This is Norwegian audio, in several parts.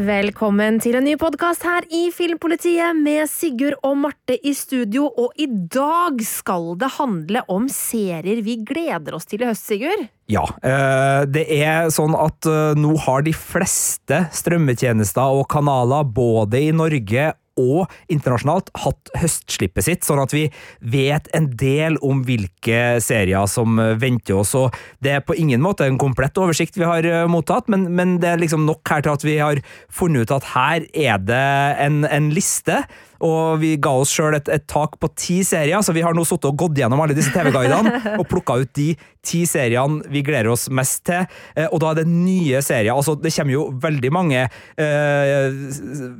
Velkommen til en ny podkast her i Filmpolitiet med Sigurd og Marte i studio. Og i dag skal det handle om serier vi gleder oss til i høst, Sigurd. Ja, eh, det er sånn at eh, nå har de fleste strømmetjenester og kanaler, både i Norge og internasjonalt, hatt høstslippet sitt, sånn at vi vet en del om hvilke serier som venter oss. og Det er på ingen måte en komplett oversikt vi har eh, mottatt, men, men det er liksom nok her til at vi har funnet ut at her er det en, en liste og vi ga oss sjøl et, et, tak på ti serier, så vi har nå sittet og gått gjennom alle disse TV-guidene og plukka ut de ti seriene vi gleder oss mest til. Eh, og da er det nye serier. Altså, det kommer jo veldig mange eh,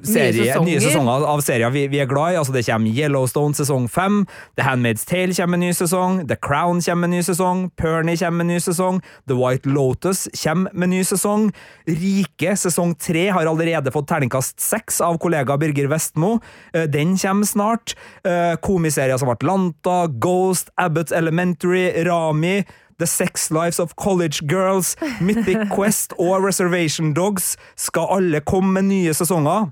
serier, nye, nye, sesonger av serier vi, vi, er glad i. Altså, det kommer Yellowstone sesong fem, The Handmaid's Tale kommer en ny sesong, The Crown kommer en ny sesong, Pernie kommer en ny sesong, The White Lotus kommer med ny sesong. Rike sesong tre har allerede fått terningkast seks av kollega Birger Vestmo. Eh, den kommer snart. Uh, komiserier som Atlanta, Ghost, Abbott Elementary, Rami. The Sex Lives of College Girls, Mythic Quest og Reservation Dogs skal alle komme med nye sesonger.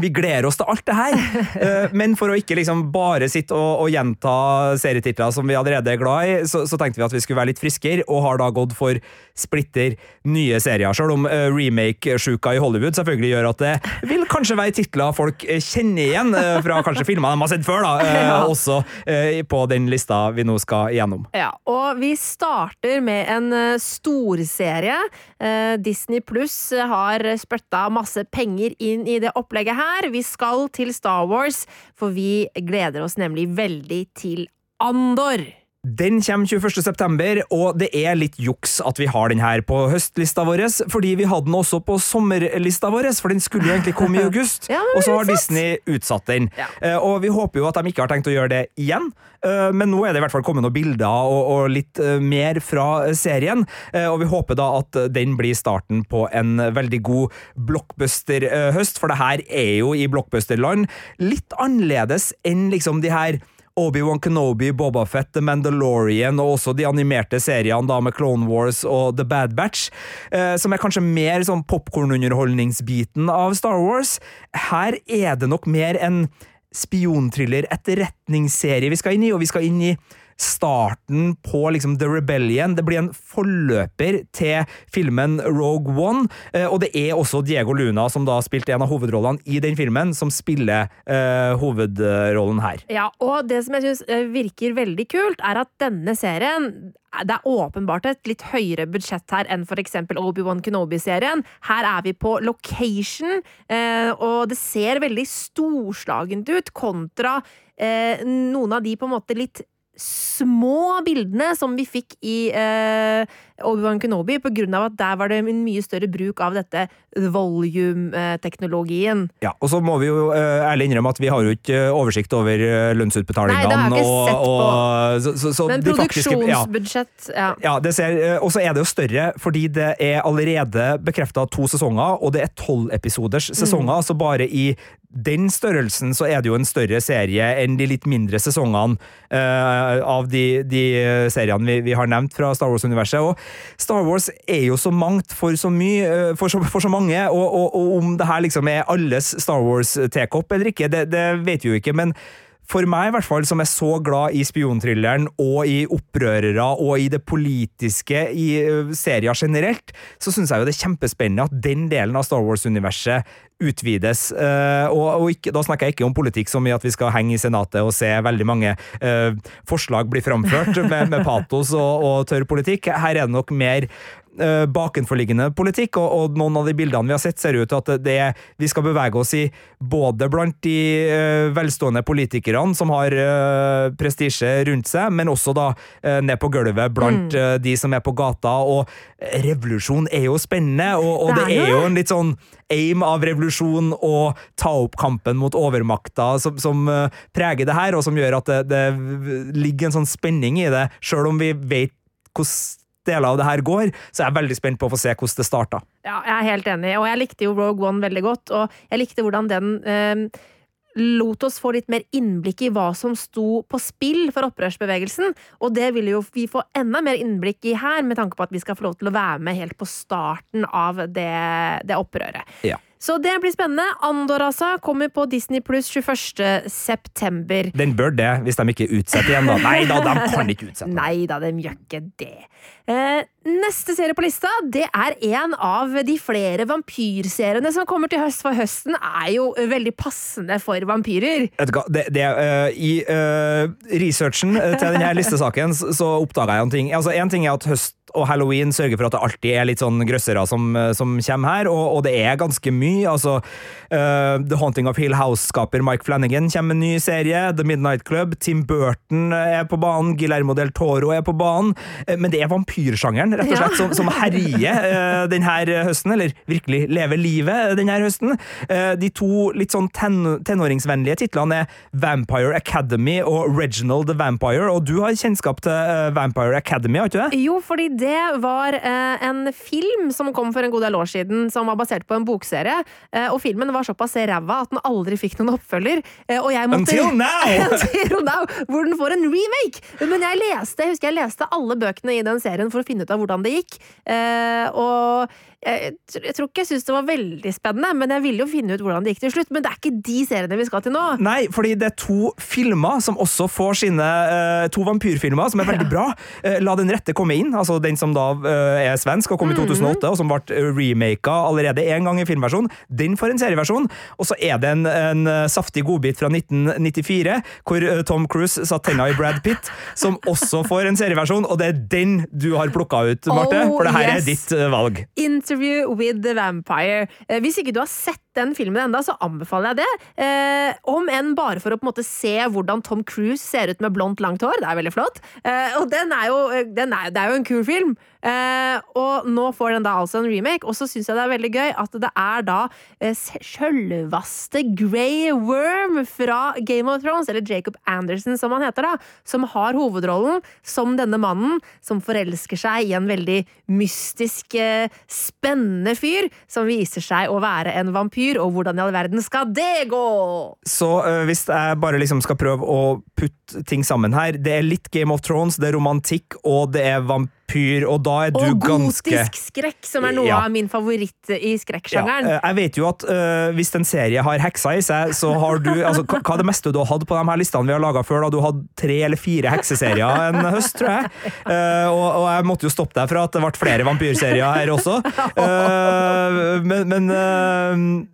Vi gleder oss til alt det her, eh, men for å ikke liksom bare sitte og, og, gjenta serietitler som vi allerede er glad i, så, så, tenkte vi at vi skulle være litt friskere, og har da gått for splitter nye serier. Selv om uh, remake-sjuka i Hollywood selvfølgelig gjør at det vil kanskje være titler folk eh, kjenner igjen uh, fra kanskje filmer de har sett før, da, uh, ja. også på den lista vi nå skal igjennom. Ja, og vi starter med en storserie. Disney Pluss har spytta masse penger inn i det opplegget her her. Vi skal til Star Wars, for vi gleder oss nemlig veldig til Andor. Den kommer 21. september, og det er litt juks at vi har den her på høstlista vår, fordi vi hadde den også på sommerlista vår, for den skulle jo egentlig komme i august. ja, og så har Disney utsatt den. Ja. Uh, og vi håper jo at de ikke har tenkt å gjøre det igjen, uh, men nå er det i hvert fall kommet noen bilder og, og litt uh, mer fra serien, og vi håper da at den blir starten på en veldig god blockbuster-høst, for det her er jo i blockbusterland litt annerledes enn liksom de her Obi-Wan Kenobi, Boba Fett, The Mandalorian og også de animerte seriene da med Clone Wars og The Bad Batch, eh, som er kanskje mer sånn popkornunderholdningsbiten av Star Wars. Her er det nok mer en spionthriller, etterretningsserie vi skal inn i, og vi skal inn i starten på liksom The Rebellion. Det blir en forløper til filmen Rogue One, eh, og det er også Diego Luna, som da spilte en av hovedrollene i den filmen, som spiller uh, hovedrollen her. Ja, og det som jeg syns eh, virker veldig kult, er at denne serien det er åpenbart et litt høyere budsjett her enn f.eks. Obi-Wan Kenobi-serien. Her er vi på location, og det ser veldig storslagent ut kontra noen av de på en måte litt små bildene som vi fikk i eh, Obi-Wan Kenobi, av at der var det en mye større bruk av dette volume-teknologien. Ja, og så må vi jo uh, ærlig innrømme at vi har jo ikke eh, oversikt over eh, lønnsutbetalingene. Nei, på. Og, så, så, så Men produksjonsbudsjett, ja. ja. det ser, og så er det jo større, fordi det er allerede bekrefta to sesonger, og det er tolv episoders sesonger, mm. så bare i den størrelsen så er det jo en større serie enn de litt mindre sesongene uh, av de, de seriene vi, vi, har nevnt fra Star Wars-universet. Og Star Wars er jo så mangt for så mye, uh, for så, for så mange, og, og, og, om det her liksom er alles Star Wars-tekopp eller ikke, det, det vet vi jo ikke. men for meg, i hvert fall, som er så glad i spionthrilleren og i opprørere og i det politiske i serier generelt, så syns jeg jo det er kjempespennende at den delen av Star Wars-universet utvides. Uh, og, og ikke, da snakker jeg ikke om politikk som i at vi skal henge i Senatet og se veldig mange uh, forslag bli framført med, med patos og, og, tørr politikk. Her er det nok mer bakenforliggende politikk, og, og, noen av de bildene vi har sett, ser ut til at det, vi skal bevege oss i både blant de uh, velstående politikerne som har uh, prestisje rundt seg, men også da ned på gulvet blant mm. de som er på gata. Og revolusjon er jo spennende, og, og det, er det er jo en litt sånn aim av revolusjon å ta opp kampen mot overmakta som, som preger det her, og som gjør at det, det ligger en sånn spenning i det, sjøl om vi vet hvordan deler av det her går, så jeg er veldig spent på å få se hvordan det starta. Ja, jeg er helt enig, og jeg likte jo Rogue One veldig godt, og jeg likte hvordan den eh, lot oss få litt mer innblikk i hva som sto på spill for opprørsbevegelsen, og det vil jo vi få enda mer innblikk i her, med tanke på at vi skal få lov til å være med helt på starten av det, det opprøret. Ja. Så det blir spennende. Andor altså kommer på Disney pluss 21. september. Den bør det, hvis de ikke utsetter igjen, da. Nei da, de kan ikke utsette. Nei da, de gjør ikke det. Eh, neste serie på lista det er en av de flere vampyrseriene som kommer til høst, for høsten er jo veldig passende for vampyrer. Vet du hva, det, det, uh, I uh, researchen til denne listesaken så oppdaga jeg en ting. Altså, en ting er at høst og halloween sørger for at det alltid er litt sånn grøssere som, som kommer her, og, og, det er ganske mye. Altså, uh, The Haunting of Hill House-skaper Mike Flanagan kommer med en ny serie. The Midnight Club. Tim Burton er på banen. Guillermo del Toro er på banen. men det er vampyrsjangeren rett og slett, som, som herjer uh, denne høsten, eller virkelig lever livet denne høsten. Uh, de to litt sånn ten tenåringsvennlige titlene er Vampire Academy og Reginald the Vampire, og du har kjennskap til Vampire Academy, har ikke du det? Jo, fordi det var eh, en film som kom for en god del år siden, som var basert på en bokserie. Eh, og filmen var såpass ræva at den aldri fikk noen oppfølger. Eh, og jeg måtte, Until now! Until now! Hvor den får en remake! Men jeg leste, jeg husker jeg leste alle bøkene i den serien for å finne ut av hvordan det gikk. og jeg, jeg, tror ikke jeg syntes det var veldig spennende, men jeg ville jo finne ut hvordan det gikk til slutt. Men det er ikke de seriene vi skal til nå. Nei, fordi det er to filmer som også får sine uh, To vampyrfilmer som er veldig bra. Uh, La den rette komme inn, altså den som da uh, er svensk og kom i 2008, mm. og som ble remaka allerede én gang i filmversjon. Den får en serieversjon. Og så er det en, en saftig godbit fra 1994, hvor Tom Cruise satt tenna i Brad Pitt, som også får en serieversjon, og det er den du har plukka ut, Marte. Oh, for det her yes. er ditt valg. Into Interview with the Vampire. Eh, hvis ikke du har sett den filmen enda, så anbefaler jeg det. Eh, om enn bare for å på en måte se hvordan Tom Cruise ser ut med blondt, langt hår. Det er veldig flott. Eh, og den er jo, den er, det er jo en kul film. Eh, og nå får den da altså en remake, og så syns jeg det er veldig gøy at det er da eh, sjølvaste Grey Worm fra Game of Thrones, eller Jacob Anderson som han heter, da, som har hovedrollen som denne mannen som forelsker seg i en veldig mystisk, eh, spennende fyr som viser seg å være en vampyr, og hvordan i all verden skal det gå? Så uh, hvis jeg bare liksom skal prøve å putte ting sammen her, det er litt Game of Thrones, det er romantikk, og det er vampyr vampyr, og da er du og ganske Og gotisk skrekk, som er noe ja. av min favoritt i skrekksjangeren. Ja. Jeg vet jo at uh, hvis en serie har heksa i seg, så har du altså, Hva er det meste du har hatt på de her listene vi har laga før? da Du hadde tre eller fire hekseserier en høst, tror jeg. Uh, og, og, jeg måtte jo stoppe deg fra at det ble flere vampyrserier her også. Uh, men, men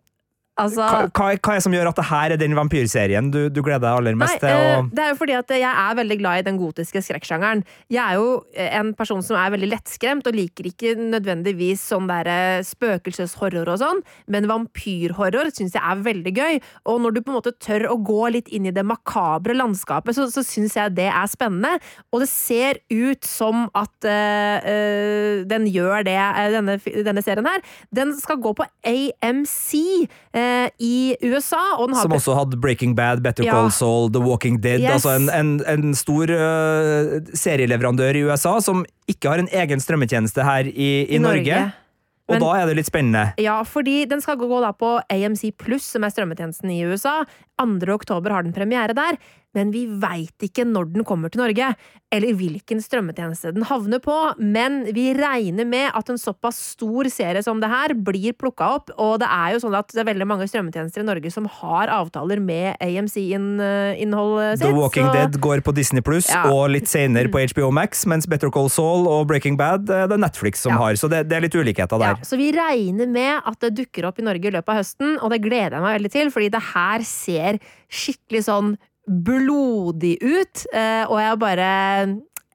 Altså, hva, hva, er det som gjør at det her er den vampyrserien du, du gleder deg aller mest til? Og... det er jo fordi at jeg er veldig glad i den gotiske skrekksjangeren. Jeg er jo eh, en person som er veldig lettskremt, og liker ikke nødvendigvis sånn der eh, spøkelseshorror og sånn, men vampyrhorror syns jeg er veldig gøy. Og når du på en måte tør å gå litt inn i det makabre landskapet, så, så syns jeg det er spennende. Og det ser ut som at øh, den gjør det, denne, denne, serien her. Den skal gå på AMC. Uh, Eh, i USA. Som også hadde Breaking Bad, Better ja. Call Saul, The Walking Dead. Yes. Altså en, en, en stor uh, serieleverandør i USA som ikke har en egen strømmetjeneste her i, i Norge. Norge. Og da er det litt spennende. Ja, fordi den skal gå da på AMC Pluss, som er strømmetjenesten i USA. 2. oktober har den premiere der men vi veit ikke når den kommer til Norge, eller hvilken strømmetjeneste den havner på. Men vi regner med at en såpass stor serie som det her blir plukka opp, og det er jo sånn at det er veldig mange strømmetjenester i Norge som har avtaler med AMC-innholdet sitt. The Walking så... Dead går på Disney Pluss, ja. og litt senere på HBO Max, mens Better Call Saul og Breaking Bad det er Netflix som ja. har, så det, det, er litt ulikheter der. Ja, så vi regner med at det dukker opp i Norge i løpet av høsten, og det gleder jeg meg veldig til, fordi det her ser skikkelig sånn blodig ut, eh, og jeg bare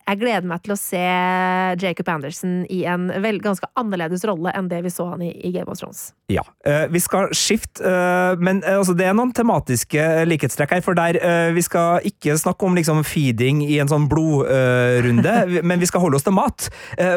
jeg gleder meg til å se Jacob Anderson i en vel, ganske annerledes rolle enn det vi så han i, i Game of Thrones. Ja. Uh, vi skal skifte, uh, men uh, altså, det er noen tematiske likhetstrekk her. For der vi skal ikke snakke om liksom, feeding i en sånn blodrunde, men vi skal holde oss til mat.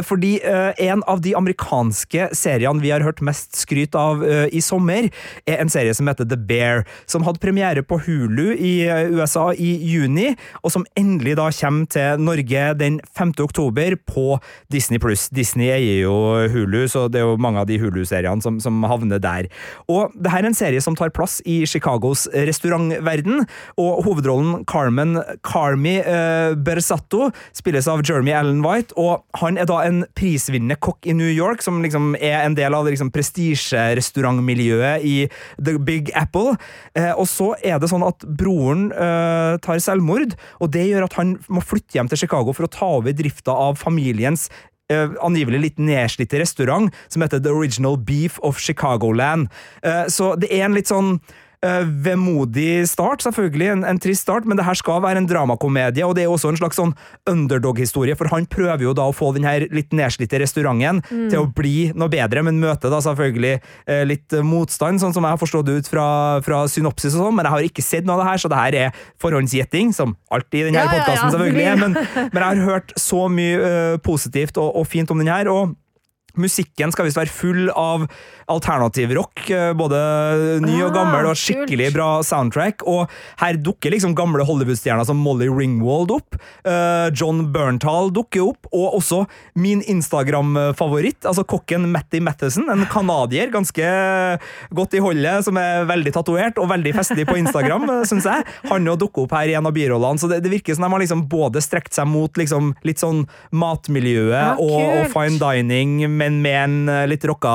fordi en av de amerikanske seriene vi har hørt mest skryt av i sommer, er en serie som heter The Bear, som hadde premiere på Hulu i USA i juni, og som endelig da kommer til Norge den 5. oktober på Disney pluss. Disney eier jo Hulu, så det er jo mange av de Hulu-seriene som, som, havner der. Og det her er en serie som tar plass i Chicagos restaurantverden, og hovedrollen Carmen Carmi eh, Bersatto spilles av Jeremy Allen White, og han er da en prisvinnende kokk i New York, som liksom er en del av liksom prestisjerestaurantmiljøet i The Big Apple. Eh, og så er det sånn at broren eh, tar selvmord, og det gjør at han må flytte hjem til Chicago for å ta over drifta av familiens Uh, angivelig litt nedslitte restaurant som heter The Original Beef of Chicagoland. Uh, så det er en litt sånn vemodig start, selvfølgelig. En, en, trist start, men det her skal være en dramakomedie, og det er også en slags sånn underdog-historie, for han prøver jo da å få den her litt nedslitte restauranten mm. til å bli noe bedre, men møter da selvfølgelig uh, litt motstand, sånn som jeg har forstått det ut fra, fra synopsis og sånn, men jeg har ikke sett noe av det her, så det her er forhåndsgjetting, som alltid i denne ja, podkasten, ja, ja. selvfølgelig, men, men, jeg har hørt så mye uh, positivt og, og, fint om den her, og Musikken skal visst være full av alternativ rock, eh, både ny og ah, gammel, og skikkelig bra soundtrack. Og her dukker liksom gamle Hollywood-stjerner som Molly Ringwald opp. Uh, John Berntal dukker opp, og også min Instagram-favoritt, altså kokken Matty Matheson, en canadier, ganske godt i holdet, som er veldig tatovert og veldig festlig på Instagram, syns jeg. Han jo dukker opp her i en av birollene, så det, det, virker som de har liksom både strekt seg mot liksom litt sånn matmiljøet ja, og, og, fine dining, men med en eh, litt rocka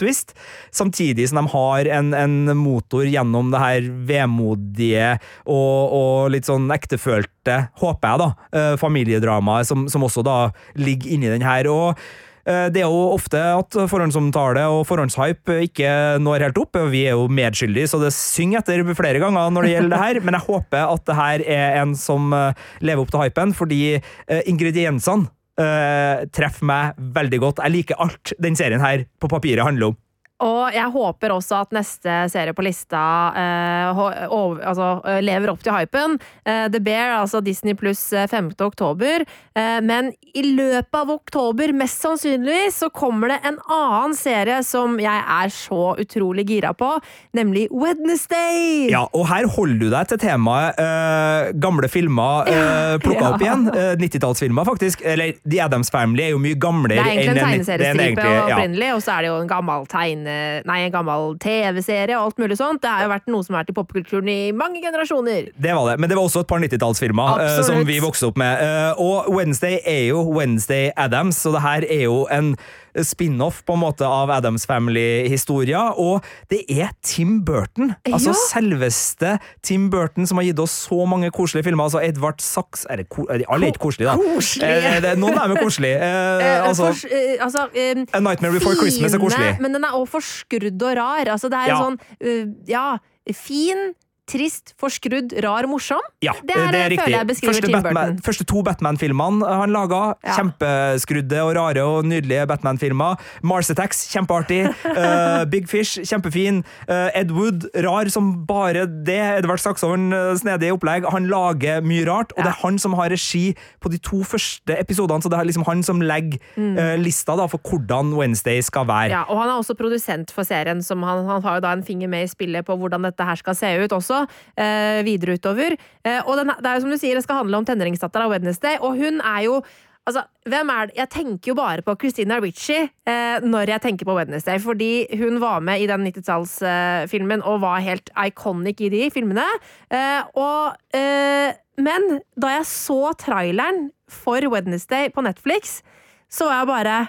twist. Samtidig som de har en, en motor gjennom det her vemodige og, og litt sånn ektefølte, håper jeg, da, eh, familiedramaet som, som også da ligger inni den her. og eh, det er jo ofte at forhåndsomtale og forhåndshype ikke når helt opp. Vi er jo medskyldige, så det synger etter flere ganger når det gjelder det her. Men jeg håper at det her er en som eh, lever opp til hypen, fordi ingrediensene treffer meg veldig godt. Jeg liker alt den serien her på papiret handler om. Og jeg håper også at neste serie på lista uh, over, altså, uh, lever opp til hypen. Uh, The Bear, altså Disney pluss 5. oktober. men i løpet av oktober, mest sannsynligvis, så kommer det en annen serie som jeg er så utrolig gira på, nemlig Wednesday! Ja, og her holder du deg til temaet gamle filmer plukka ja. opp igjen. 90-tallsfilmer, faktisk. Eller The Adams Family er jo mye gamlere Det er egentlig en tegneseriestripe opprinnelig, ja. og så er det jo en gammel tegne nei, en gammel TV-serie og alt mulig sånt. Det har jo vært noe som har vært i popkulturen i mange generasjoner. Det var det, men det var også et par 90-tallsfilmer uh, som vi vokste opp med. Uh, og Wednesday er jo Wednesday Adams, så det her er jo en spin-off på en måte av Adams Family-historia, og det er Tim Burton. Altså ja. Selveste Tim Burton som har gitt oss så mange koselige filmer. Altså Edvard Sachs er det, Alle er ikke koselige, da. Koselige. Eh, noen er med koselige. Eh, eh, altså, for, eh, altså eh, A Nightmare Before fine, Christmas er koselig. Men den er også forskrudd og rar. Altså, det er ja. sånn uh, Ja, fin trist, forskrudd, rar, morsom. Ja, det er, det er riktig. jeg beskriver første, Tim Burton. første to Batman-filmene han laga, ja. kjempeskrudde og rare og nydelige Batman-filmer. Mars Attacks, kjempeartig. uh, Big Fish, kjempefin. Uh, Ed Wood, rar som bare det. Edvard Saksholm, uh, snedig opplegg. Han lager mye rart, og ja. det er han som har regi på de to første episodene, så det er liksom han som legger mm. lista da, for hvordan Wednesday skal være. Ja, og han er også produsent for serien, som han, han har jo da en finger med i spillet på hvordan dette her skal se ut også eh, videre utover. Eh, og den, det er jo som du sier, det skal handle om tenåringsdattera Wednesday, og hun er jo Altså, hvem er det? Jeg tenker jo bare på Christina Ritchie eh, når jeg tenker på Wednesday, fordi hun var med i den 90-tallsfilmen eh, og var helt iconic i de filmene. Eh, og, eh, men da jeg så traileren for Wednesday på Netflix, så var jeg bare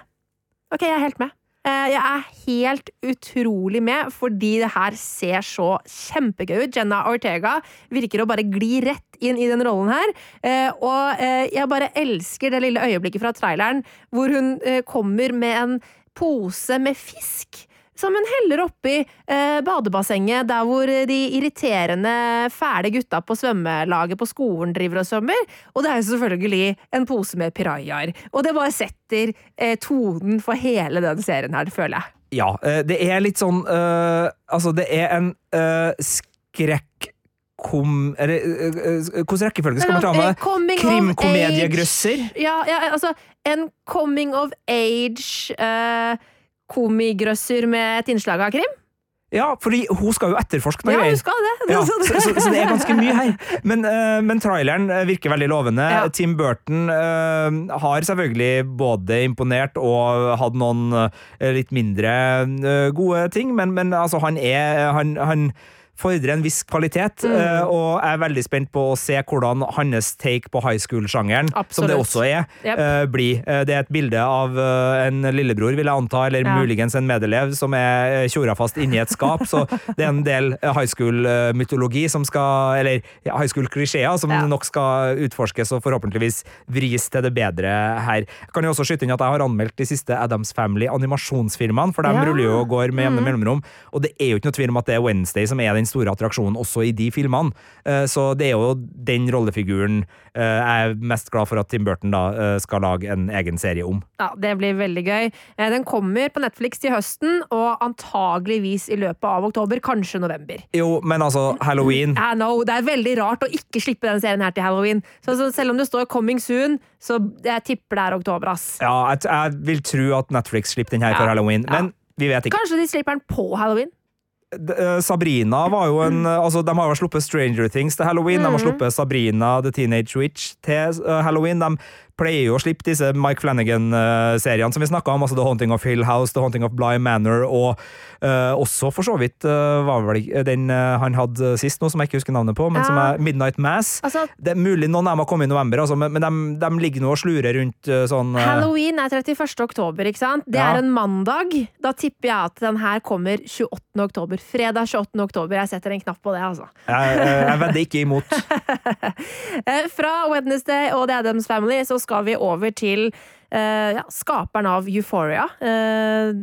OK, jeg er helt med. Eh, jeg er helt utrolig med, fordi det her ser så kjempegøy ut. Jenna Ortega virker å bare gli rett inn i den rollen her. Eh, og eh, jeg bare elsker det lille øyeblikket fra traileren hvor hun kommer med en pose med fisk som hun heller oppi eh, badebassenget der hvor de irriterende, fæle gutta på svømmelaget på skolen driver og svømmer. Og det er jo selvfølgelig en pose med pirajaer. Og det bare setter eh, tonen for hele den serien her, det føler jeg. Ja, eh, det er litt sånn uh, Altså, det er en uh, skrekk kom... Hvordan rekkefølge skal man ta med? Krimkomediegrøsser? Ja, ja, altså en coming of age uh, komigrøsser med et innslag av krim? Ja, fordi hun skal jo etterforske noe Ja, greier. skal det. Ja, Så så, så, det er ganske mye her. Men, uh, men traileren eh, virker veldig lovende. Ja. Tim Burton uh, har selvfølgelig både imponert og hatt noen uh, litt mindre gode ting, men, men altså, han er han, han fordrer en viss kvalitet, Mm. eh, og jeg er veldig spent på å se hvordan hans take på high school-sjangeren, som det også er, Yep. eh, blir. Eh, Det er et bilde av en lillebror, vil jeg anta, eller Ja. muligens en medelev, som er tjora fast inni et skap, så det er en del high school-mytologi som skal, eller high school-klisjeer, som Ja. nok skal utforskes og forhåpentligvis vris til det bedre her. Jeg kan jo også skyte inn at jeg har anmeldt de siste Adams Family-animasjonsfilmene, for de Ja. ruller jo og går med Mm. jevne mellomrom, og det er jo ikke noe tvil om at det er Wednesday som er den store attraksjonen også i de filmene, Eh, så det er jo den rollefiguren eh, jeg er mest glad for at Tim Burton da eh, skal lage en egen serie om. Ja, Det blir veldig gøy. Den kommer på Netflix til høsten, og antageligvis i løpet av oktober, kanskje november. Jo, men altså, Halloween I know, Det er veldig rart å ikke slippe den serien her til halloween. Så, så selv om det står 'coming soon', så jeg tipper det er oktober. ass. Ja, jeg, jeg vil tro at Netflix slipper den her Ja, Halloween, ja. men vi vet ikke. Kanskje de slipper den på halloween? Eh, Sabrina var jo en altså De har jo sluppet Stranger Things til Halloween. De har Mhm. sluppet Sabrina The Teenage Witch til eh, Halloween. De pleier jo å slippe disse Mike Flanagan-seriene som vi snakka om, altså The Haunting of Hill House, The Haunting of Bly Manor, og uh, også for så vidt uh, var vel den uh, han hadde sist, nå som jeg ikke husker navnet på, men som er Midnight Mass. Altså, Det er mulig noen av dem har kommet i november, altså, men, men de, de ligger nå og slurer rundt sånn Halloween er 31. oktober, ikke sant? Det Ja. er en mandag. Da tipper jeg at den her kommer 28. oktober. Fredag 28. oktober. Jeg setter en knapp på det, altså. Jeg, jeg, vedder ikke imot. Fra Wednesday og The Addams Family så skal vi over til eh, ja, skaperen av Euphoria, eh,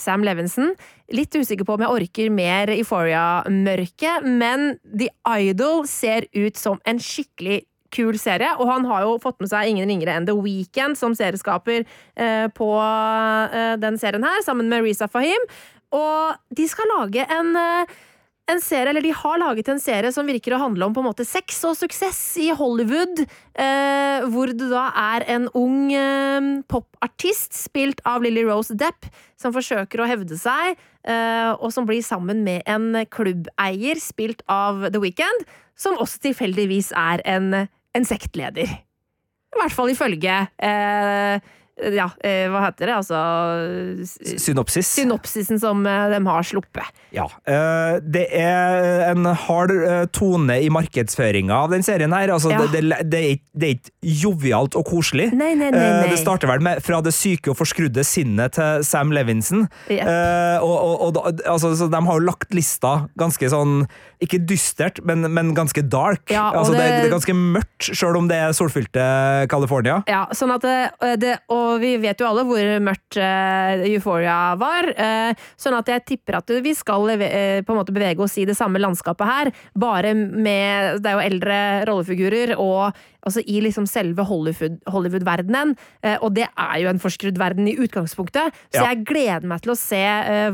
Sam Levinson. Litt usikker på om jeg orker mer Euphoria-mørke, men The Idol ser ut som en skikkelig kul serie, og han har jo fått med seg ingen ringere enn The Weeknd som serieskaper eh, på eh, den serien her, sammen med Reza Fahim. Og de skal lage en eh, en serie, eller De har laget en serie som virker å handle om på en måte sex og suksess i Hollywood. Eh, hvor det da er en ung eh, popartist, spilt av Lily Rose Depp, som forsøker å hevde seg, eh, og som blir sammen med en klubbeier, spilt av The Weeknd, som også tilfeldigvis er en, en sektleder. I hvert fall ifølge eh, Ja, eh, hva heter det? Altså Synopsis. Synopsisen som eh, de har sluppet. Ja. eh, det er en hard tone i markedsføringa av den serien her. Altså, Ja. det, det, det, er ikke- jovialt og koselig. Nei, nei, nei. Det starter vel med fra det syke og forskrudde sinnet til Sam Levinson. Yep. Og, og, og altså, de har jo lagt lista ganske sånn Ikke dystert, men, men ganske dark. Ja, altså, det, er ganske mørkt, sjøl om det er solfylte California. Ja, sånn at det, det, Og vi vet jo alle hvor mørkt eh, Euphoria var. eh, sånn at jeg tipper at vi skal eh, på en måte bevege oss i det samme landskapet her, bare med Det er jo eldre rollefigurer, og altså i liksom selve Hollywood- Hollywood-verdenen. eh, og det er jo en forskrudd verden i utgangspunktet, så Ja. jeg gleder meg til å se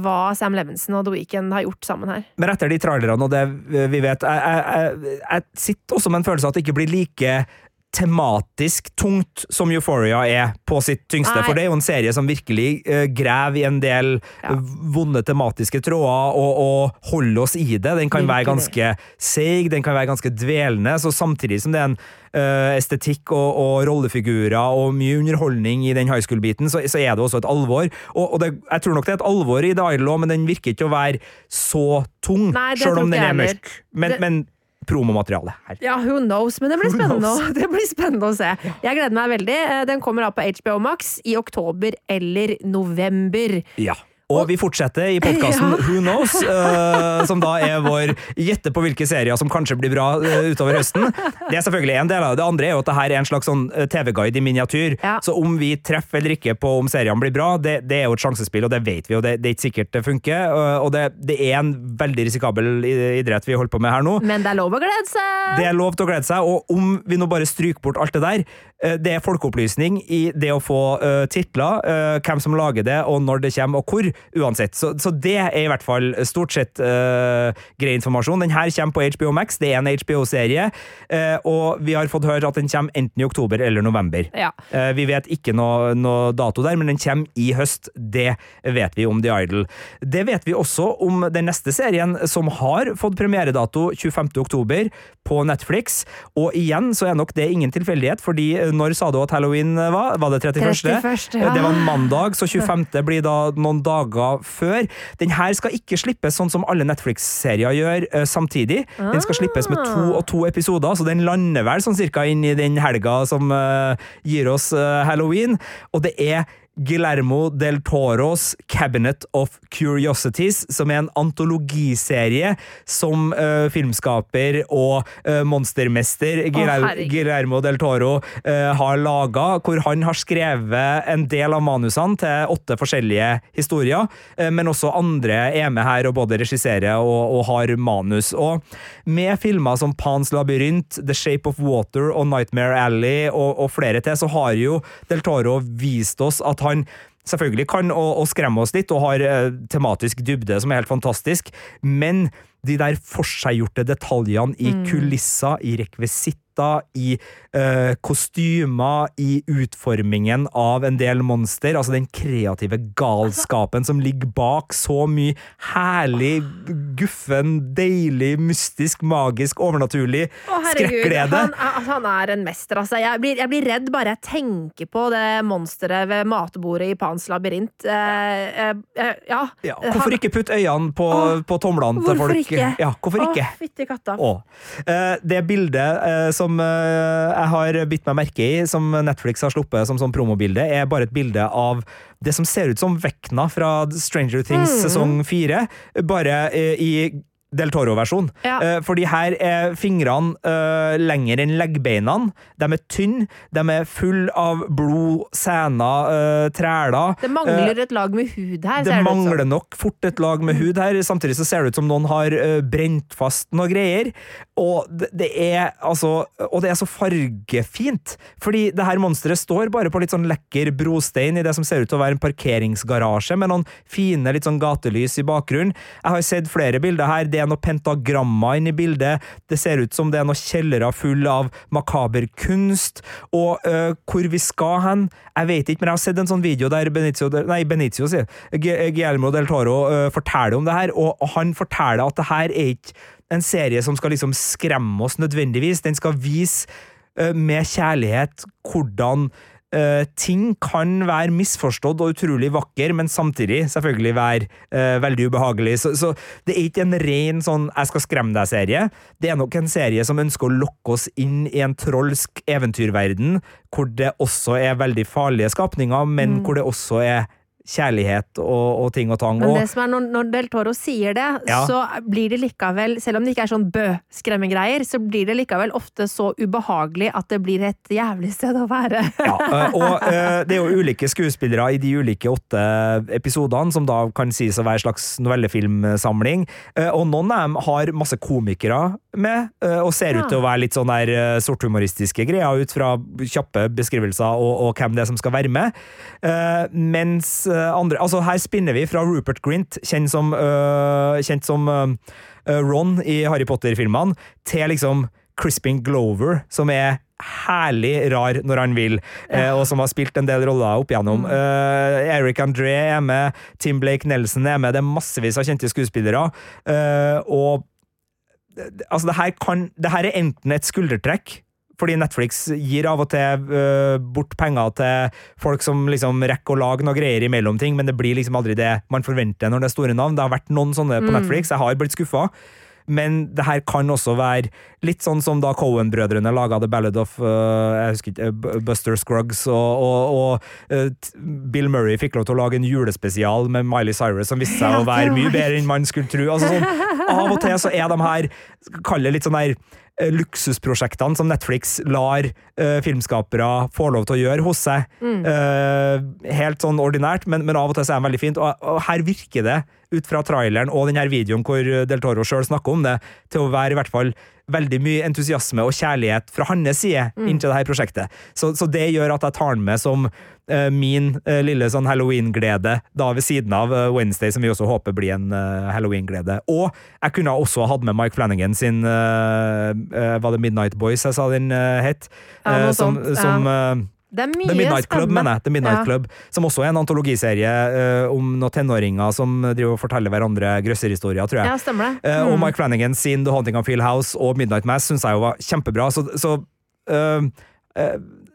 hva Sam Levinson og The Weeknd har gjort sammen her. Men etter de trailerne og det vi vet Jeg, jeg, jeg, jeg sitter også med en følelse av at det ikke blir like tematisk tungt som Euphoria er på sitt tyngste. Nei. For det er jo en serie som virkelig uh, graver i en del Ja. eh, vonde tematiske tråder og, og holder oss i det. Den kan være ganske seig, den kan være ganske dvelende. Så samtidig som det er en uh, estetikk og, og rollefigurer og mye underholdning i den high school-biten, så, så er det også et alvor. Og, og det, jeg tror nok det er et alvor i The Idol òg, men den virker ikke å være så tung, sjøl om den er mørk. Men, Det- men promomateriale her. Ja, who knows, men det blir spennende, det blir spennende å se. Jeg gleder meg veldig. Eh, Den kommer da på HBO Max i oktober eller november. Ja. Og vi fortsetter i podkasten. Who Knows, uh, som da er vår gjette på hvilke serier som kanskje blir bra uh, utover høsten. Det er selvfølgelig en del av det. Det andre er jo at det her er en slags sånn eh, TV-guide i miniatyr. Ja. Så om vi treffer eller ikke på om seriene blir bra, det, det er jo et sjansespill, og det vet vi, og det, det er ikke sikkert det funker. Og det, det er en veldig risikabel idrett vi holder på med her nå. Men det er lov å glede seg! Det er lov til å glede seg, og om vi nå bare stryker bort alt det der, det er folkeopplysning i det å få uh, titler, hvem som lager det, og når det kommer, og hvor, uansett. Så, så, det er i hvert fall stort sett uh, grei informasjon. Den her kommer på HBO Max, det er en HBO-serie, uh, og vi har fått høre at den kommer enten i oktober eller november. Ja. Uh, vi vet ikke noe, noe, dato der, men den kommer i høst. Det vet vi om The Idol. Det vet vi også om den neste serien, som har fått premieredato 25. oktober på Netflix. Og igjen så er nok det ingen tilfeldighet, fordi når sa du at halloween var? Var det 31.? 31. Ja. Det var en mandag, så 25. blir da noen dager før. Den her skal ikke slippes sånn som alle Netflix-serier gjør uh, samtidig. Den skal slippes med to og to episoder, så den lander vel sånn cirka inn i den helga som uh, gir oss uh, halloween. Og det er Guillermo del Toros Cabinet of Curiosities, som er en antologiserie som uh, filmskaper og uh, monstermester Guillermo, oh, Guillermo del Toro uh, har laga, hvor han har skrevet en del av manusene til åtte forskjellige historier, men også andre er med her og både regisserer og, og, har manus. Og med filmer som Pans labyrint, The Shape of Water og Nightmare Alley og, og flere til, så har jo del Toro vist oss at han selvfølgelig kan å, å skremme oss litt, og har eh, tematisk dybde som er helt fantastisk, men de der forseggjorte detaljene i kulisser, i rekvisitter, i uh, kostymer, i utformingen av en del monster, altså den kreative galskapen som ligger bak så mye herlig, guffen, deilig, mystisk, magisk, overnaturlig Å, herregud. Han, er- han er en mester, altså. Jeg blir, jeg blir redd bare jeg tenker på det monsteret ved matbordet i Pans labyrint. Eh, eh, eh, ja. Ja, hvorfor ikke putte øynene på, Åh, på tomlene til Hvorfor ikke? Ja, hvorfor ikke? Å, fytti katta. Å. Eh, Det bildet eh, som eh, jeg har bitt meg merke i, som Netflix har sluppet som sånn promobilde, er bare et bilde av det som ser ut som Vekna fra Stranger Things Mm. sesong fire, bare eh, i Del Toro-versjon. Ja. Eh, Fordi her er fingrene eh, lenger enn leggbeina. De er tynne, de er full av blod, sener, uh, træler. Det mangler et lag med hud her. Det som. mangler nok fort et lag med hud her, samtidig så ser det ut som noen har eh, brent fast noe greier. Og det, det er altså Og det er så fargefint, fordi det her monsteret står bare på litt sånn lekker brostein i det som ser ut til å være en parkeringsgarasje, med noen fine litt sånn gatelys i bakgrunnen. Jeg har sett flere bilder her, det er noen pentagrammer inni bildet, det ser ut som det er noen kjellere fulle av makaber kunst, og uh, hvor vi skal hen, jeg vet ikke, men jeg har sett en sånn video der Benicio, nei, Benicio sier, Guillermo del Toro uh, forteller om det her, og han forteller at det her er ikke en serie som skal liksom skremme oss nødvendigvis, den skal vise uh, med kjærlighet hvordan øh, ting kan være misforstått og utrolig vakker, men samtidig selvfølgelig være uh, veldig ubehagelig. Så, så det er ikke en ren sånn 'jeg skal skremme deg'-serie. Det er nok en serie som ønsker å lokke oss inn i en trolsk eventyrverden, hvor det også er veldig farlige skapninger, men hvor det også er kjærlighet og, og ting og tang. Men det som er når, når Del Toro sier det, Ja. så blir det likevel, selv om det ikke er sånn bø-skremmegreier, så blir det likevel ofte så ubehagelig at det blir et jævlig sted å være. Ja, øh, og øh, det er jo ulike skuespillere i de ulike åtte episodene, som da kan sies å være en slags novellefilmsamling. Øh, Og noen av dem har masse komikere med, og ser ut til å være litt sånn der sorthumoristiske greier ut fra kjappe beskrivelser og, og hvem det er som skal være med. Eh, mens andre Altså, her spinner vi fra Rupert Grint, kjent som, uh, kjent som uh, Ron i Harry Potter-filmene, til liksom Crispin Glover, som er herlig rar når han vil, eh, og som har spilt en del roller opp igjennom. Eh, Eric André er med, Tim Blake Nelson er med, det er massevis av kjente skuespillere. eh, og altså, det her, kan, det her er enten et skuldertrekk, fordi Netflix gir av og til uh, bort penger til folk som liksom rekker å lage noe greier imellom ting, men det blir liksom aldri det man forventer når det er store navn. Det har vært noen sånne på Netflix, jeg har blitt skuffa. Men det her kan også være litt sånn som da Cohen-brødrene laga The Ballad of uh, jeg husker ikke, uh, Buster Scruggs, og, og, og uh, Bill Murray fikk lov til å lage en julespesial med Miley Cyrus som viste seg å være mye bedre enn man skulle tro. Altså sånn, av og til så er de her, kall det litt sånn der eh, luksusprosjektene som Netflix lar uh, filmskapere få lov til å gjøre hos seg. Eh, helt sånn ordinært, men, men av og til så er de veldig fint. Og, og her virker det, ut fra traileren og denne videoen hvor Del Toro sjøl snakker om det, til å være i hvert fall veldig mye entusiasme og kjærlighet fra hans side Mm. inn til det prosjektet. Så, så det gjør at jeg tar den med som uh, min uh, lille sånn halloween-glede, da ved siden av uh, Wednesday, som vi også håper blir en halloween-glede. Og jeg kunne også ha hatt med Mike Flanagan sin Var det Midnight Boys jeg sa den het? Ja, som som Det er mye The Midnight Club, spennende. mener jeg. The Midnight Ja. Club, som også er en antologiserie uh, om noen tenåringer som driver og forteller hverandre grøsserhistorier, tror jeg. Ja, stemmer det. Eh, og Mm. Mike Flanagan sin The Haunting of Field House og Midnight Mass syns jeg jo var kjempebra. Så, så uh,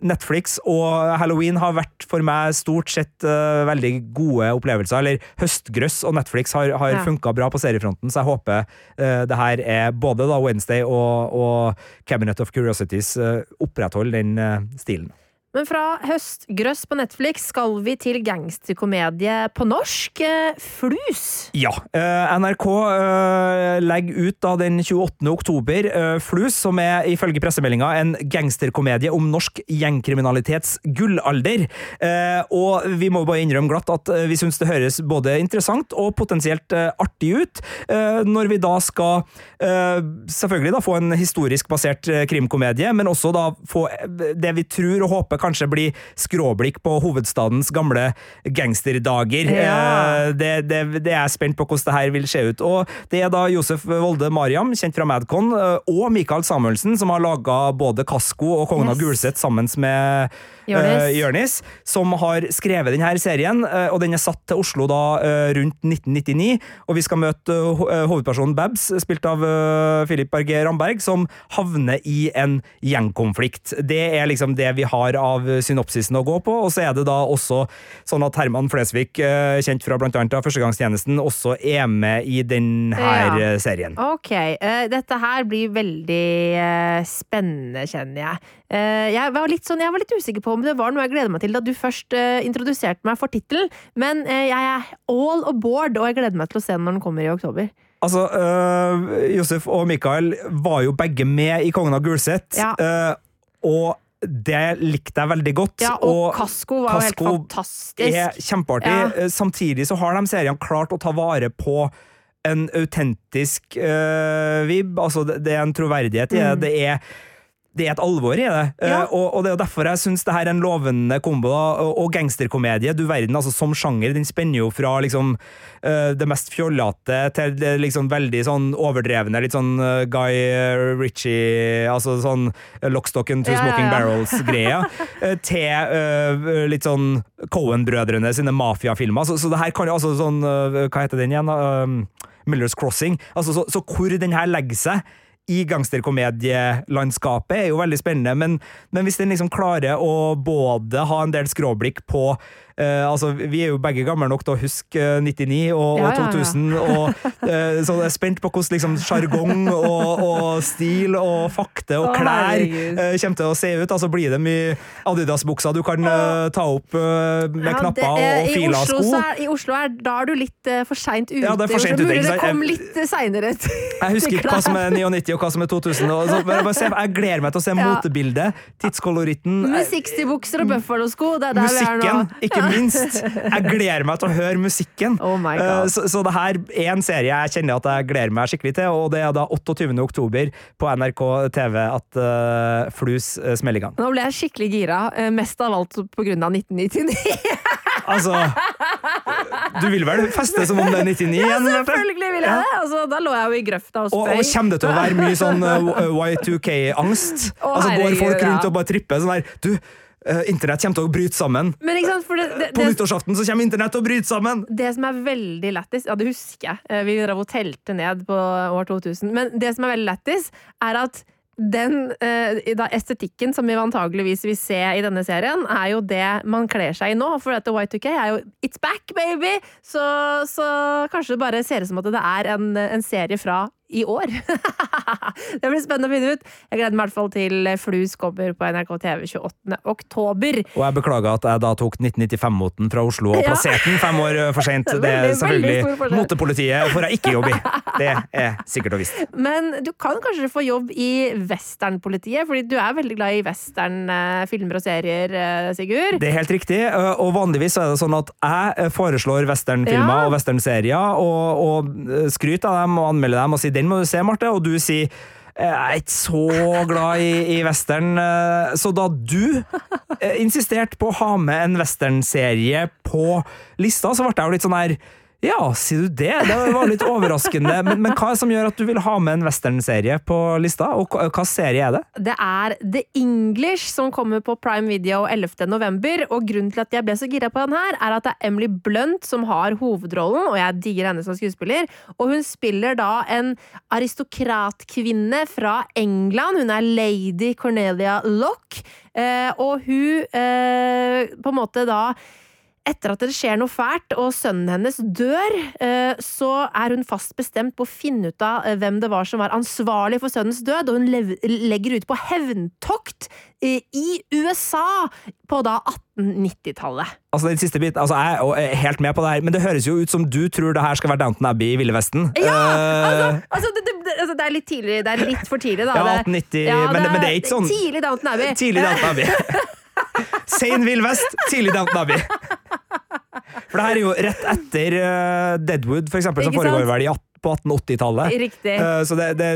Netflix og Halloween har vært for meg stort sett uh, veldig gode opplevelser. Eller Høstgrøss og Netflix har, har Ja. funka bra på seriefronten, så jeg håper uh, det her er både da Wednesday og, og Cabinet of Curiosities uh, opprettholder den uh, stilen. Men fra høstgrøss på Netflix skal vi til gangsterkomedie på norsk. eh, Flus. Ja. eh, NRK eh, legger ut da den 28. oktober Flus, som er ifølge pressemeldinga en gangsterkomedie om norsk gjengkriminalitets gullalder. Og vi må bare innrømme glatt at vi syns det høres både interessant og potensielt artig ut, når vi da skal selvfølgelig da få en historisk basert krimkomedie, men også da få det vi tror og håper kanskje bli skråblikk på hovedstadens gamle gangsterdager. Ja. Eh, det, det, det er jeg spent på hvordan det her vil se ut. Og det er da Josef Volde Mariam, kjent fra Madcon, eh, og Mikael Samuelsen, som har laga både Kasko og Kongen av Yes. Gulset sammen med Jonis. uh, som har skrevet denne serien, Uh, og den er satt til Oslo da uh, rundt 1999. Og vi skal møte eh, eh, hovedpersonen Babs, spilt av eh, Philip Berge Ramberg, som havner i en gjengkonflikt. Det er liksom det vi har av synopsisen å gå på, og så er det da også sånn at Herman Flesvig, eh, kjent fra av Førstegangstjenesten, også er med i denne Ja. serien. Ok, eh, dette her blir veldig eh, spennende, kjenner jeg. Eh, jeg, var litt sånn, jeg var litt usikker på om det var noe jeg gleder meg til da du først eh, introduserte meg for tittelen, men eh, jeg er all aboard, og jeg gleder meg til å se den når den kommer i oktober. Altså, øh, Josef og Mikael var jo begge med i Kongen av Gulset, Ja. øh, og det likte jeg veldig godt. Ja, og Kasko var jo helt Kasko fantastisk. er kjempeartig. Ja. Samtidig så har de seriene klart å ta vare på en autentisk øh, vib. Altså, det, det er en troverdighet i det. Mm. Det er det er et alvor i det, Ja. Uh, og, og det er derfor jeg syns det her er en lovende kombo. Og, og gangsterkomedie, du verden, altså som sjanger, den spenner jo fra liksom uh, det mest fjollete til det liksom veldig sånn overdrevne, litt sånn uh, Guy Ritchie, altså sånn eh, Lockstock and Two Ja, ja, Smoking ja. Barrels-greia, eh, til eh, litt sånn Cohen-brødrene sine mafiafilmer. Så, så det her kan jo altså sånn eh, Hva heter den igjen? Millers Crossing. Altså, så, så hvor den her legger seg i gangsterkomedielandskapet er jo veldig spennende, men, men hvis den liksom klarer å både ha en del skråblikk på eh, altså Vi er jo begge gamle nok til å huske eh, 99 og, Ja, og ja. 2000, og eh, så jeg er spent på hvordan liksom sjargong og, og stil og fakte og klær eh, kommer til å se ut. Altså Blir det mye Adidas-bukser du kan eh, ta opp eh, med knapper det- og, eh, og fila Oslo sko? er, I Oslo er, da er du litt for seint ute. Ja, det er for sent ute, Mulig det kom litt seinere. Jeg husker ikke hva som er 99 og hva som er 2000. Og så, men jeg, gleder meg til å se Ja. motebildet, tidskoloritten. 60-bukser og buffalo-sko. Det er der vi er nå. Musikken, ikke minst. Jeg gleder meg til å høre musikken. Oh my Eh, God. Så, så det her er en serie jeg kjenner at jeg gleder meg skikkelig til, og det er da 28. oktober på NRK TV at uh, Flus uh, smeller i gang. Nå ble jeg skikkelig gira, eh, mest av alt på grunn av 1999. Altså Du vil vel feste som om det er 99 igjen? Ja, Selvfølgelig vil jeg det! Altså, da lå jeg jo i grøfta og Og, spøy. og kommer det til å være mye sånn eh, Y2K-angst? Å, altså Går folk rundt ja. og bare tripper sånn her Du, eh, internett kommer til å bryte sammen. Sant, det, det, På nyttårsaften så kommer internett til å bryte sammen! det som er veldig lættis, ja det husker jeg, Eh, vi drev og telte ned på år 2000, men det som er veldig lættis, er at den eh, da estetikken som vi antageligvis vil se i denne serien, er jo det man kler seg i nå. For dette Y2K er jo It's back, baby! Så, så kanskje det bare ser ut som at det er en, en serie fra i år. det blir spennende å finne ut. Jeg gleder meg i hvert fall til Flus kommer på NRK TV 28. oktober. Og jeg beklager at jeg da tok 1995-moten fra Oslo og Ja. plasserte den fem år for seint. Det Veldig, er selvfølgelig motepolitiet får jeg ikke jobb i. Det er sikkert og visst. Men du kan kanskje få jobb i westernpolitiet, fordi du er veldig glad i westernfilmer og serier, eh, Sigurd. Det er helt riktig, og vanligvis er det sånn at jeg foreslår westernfilmer Ja. og westernserier, og, og skryter av dem og anmelder dem og sier 'den må du se, Marte', og du sier Jeg er ikke så glad i, i western, eh, så da du eh, insisterte på å ha med en westernserie på lista, så ble jeg jo litt sånn her ja, sier du det? Det var litt overraskende. Men, men hva er det som gjør at du vil ha med en westernserie på lista, og hva, hva serie er det? Det er The English som kommer på Prime Video 11. november, og grunnen til at jeg ble så gira på den her, er at det er Emily Blunt som har hovedrollen, og jeg digger henne som skuespiller, og hun spiller da en aristokratkvinne fra England. Hun er lady Cornelia Lock, eh, og hun eh, på en måte da etter at det skjer noe fælt og sønnen hennes dør, eh, så er hun fast bestemt på å finne ut av eh, hvem det var som var ansvarlig for sønnens død, og hun legger ut på hevntokt eh, i USA på da 1890-tallet. Altså den siste biten, altså Jeg er helt med på det her, men det høres jo ut som du tror det her skal være Downton Abbey i Ville Vesten. Ja! Altså, altså, det, det, altså, det, er litt tidlig, det er litt for tidlig, da. Ja, 1890, ja, men, men, det er ikke sånn Tidlig Downton Abbey. Tidlig Downton Abbey. Sein Vill Vest, tidlig Downton Abbey. For det her er jo rett etter uh, Deadwood, for eksempel, som foregår vel i 18 på 1880-tallet. Riktig. Uh, så det, det,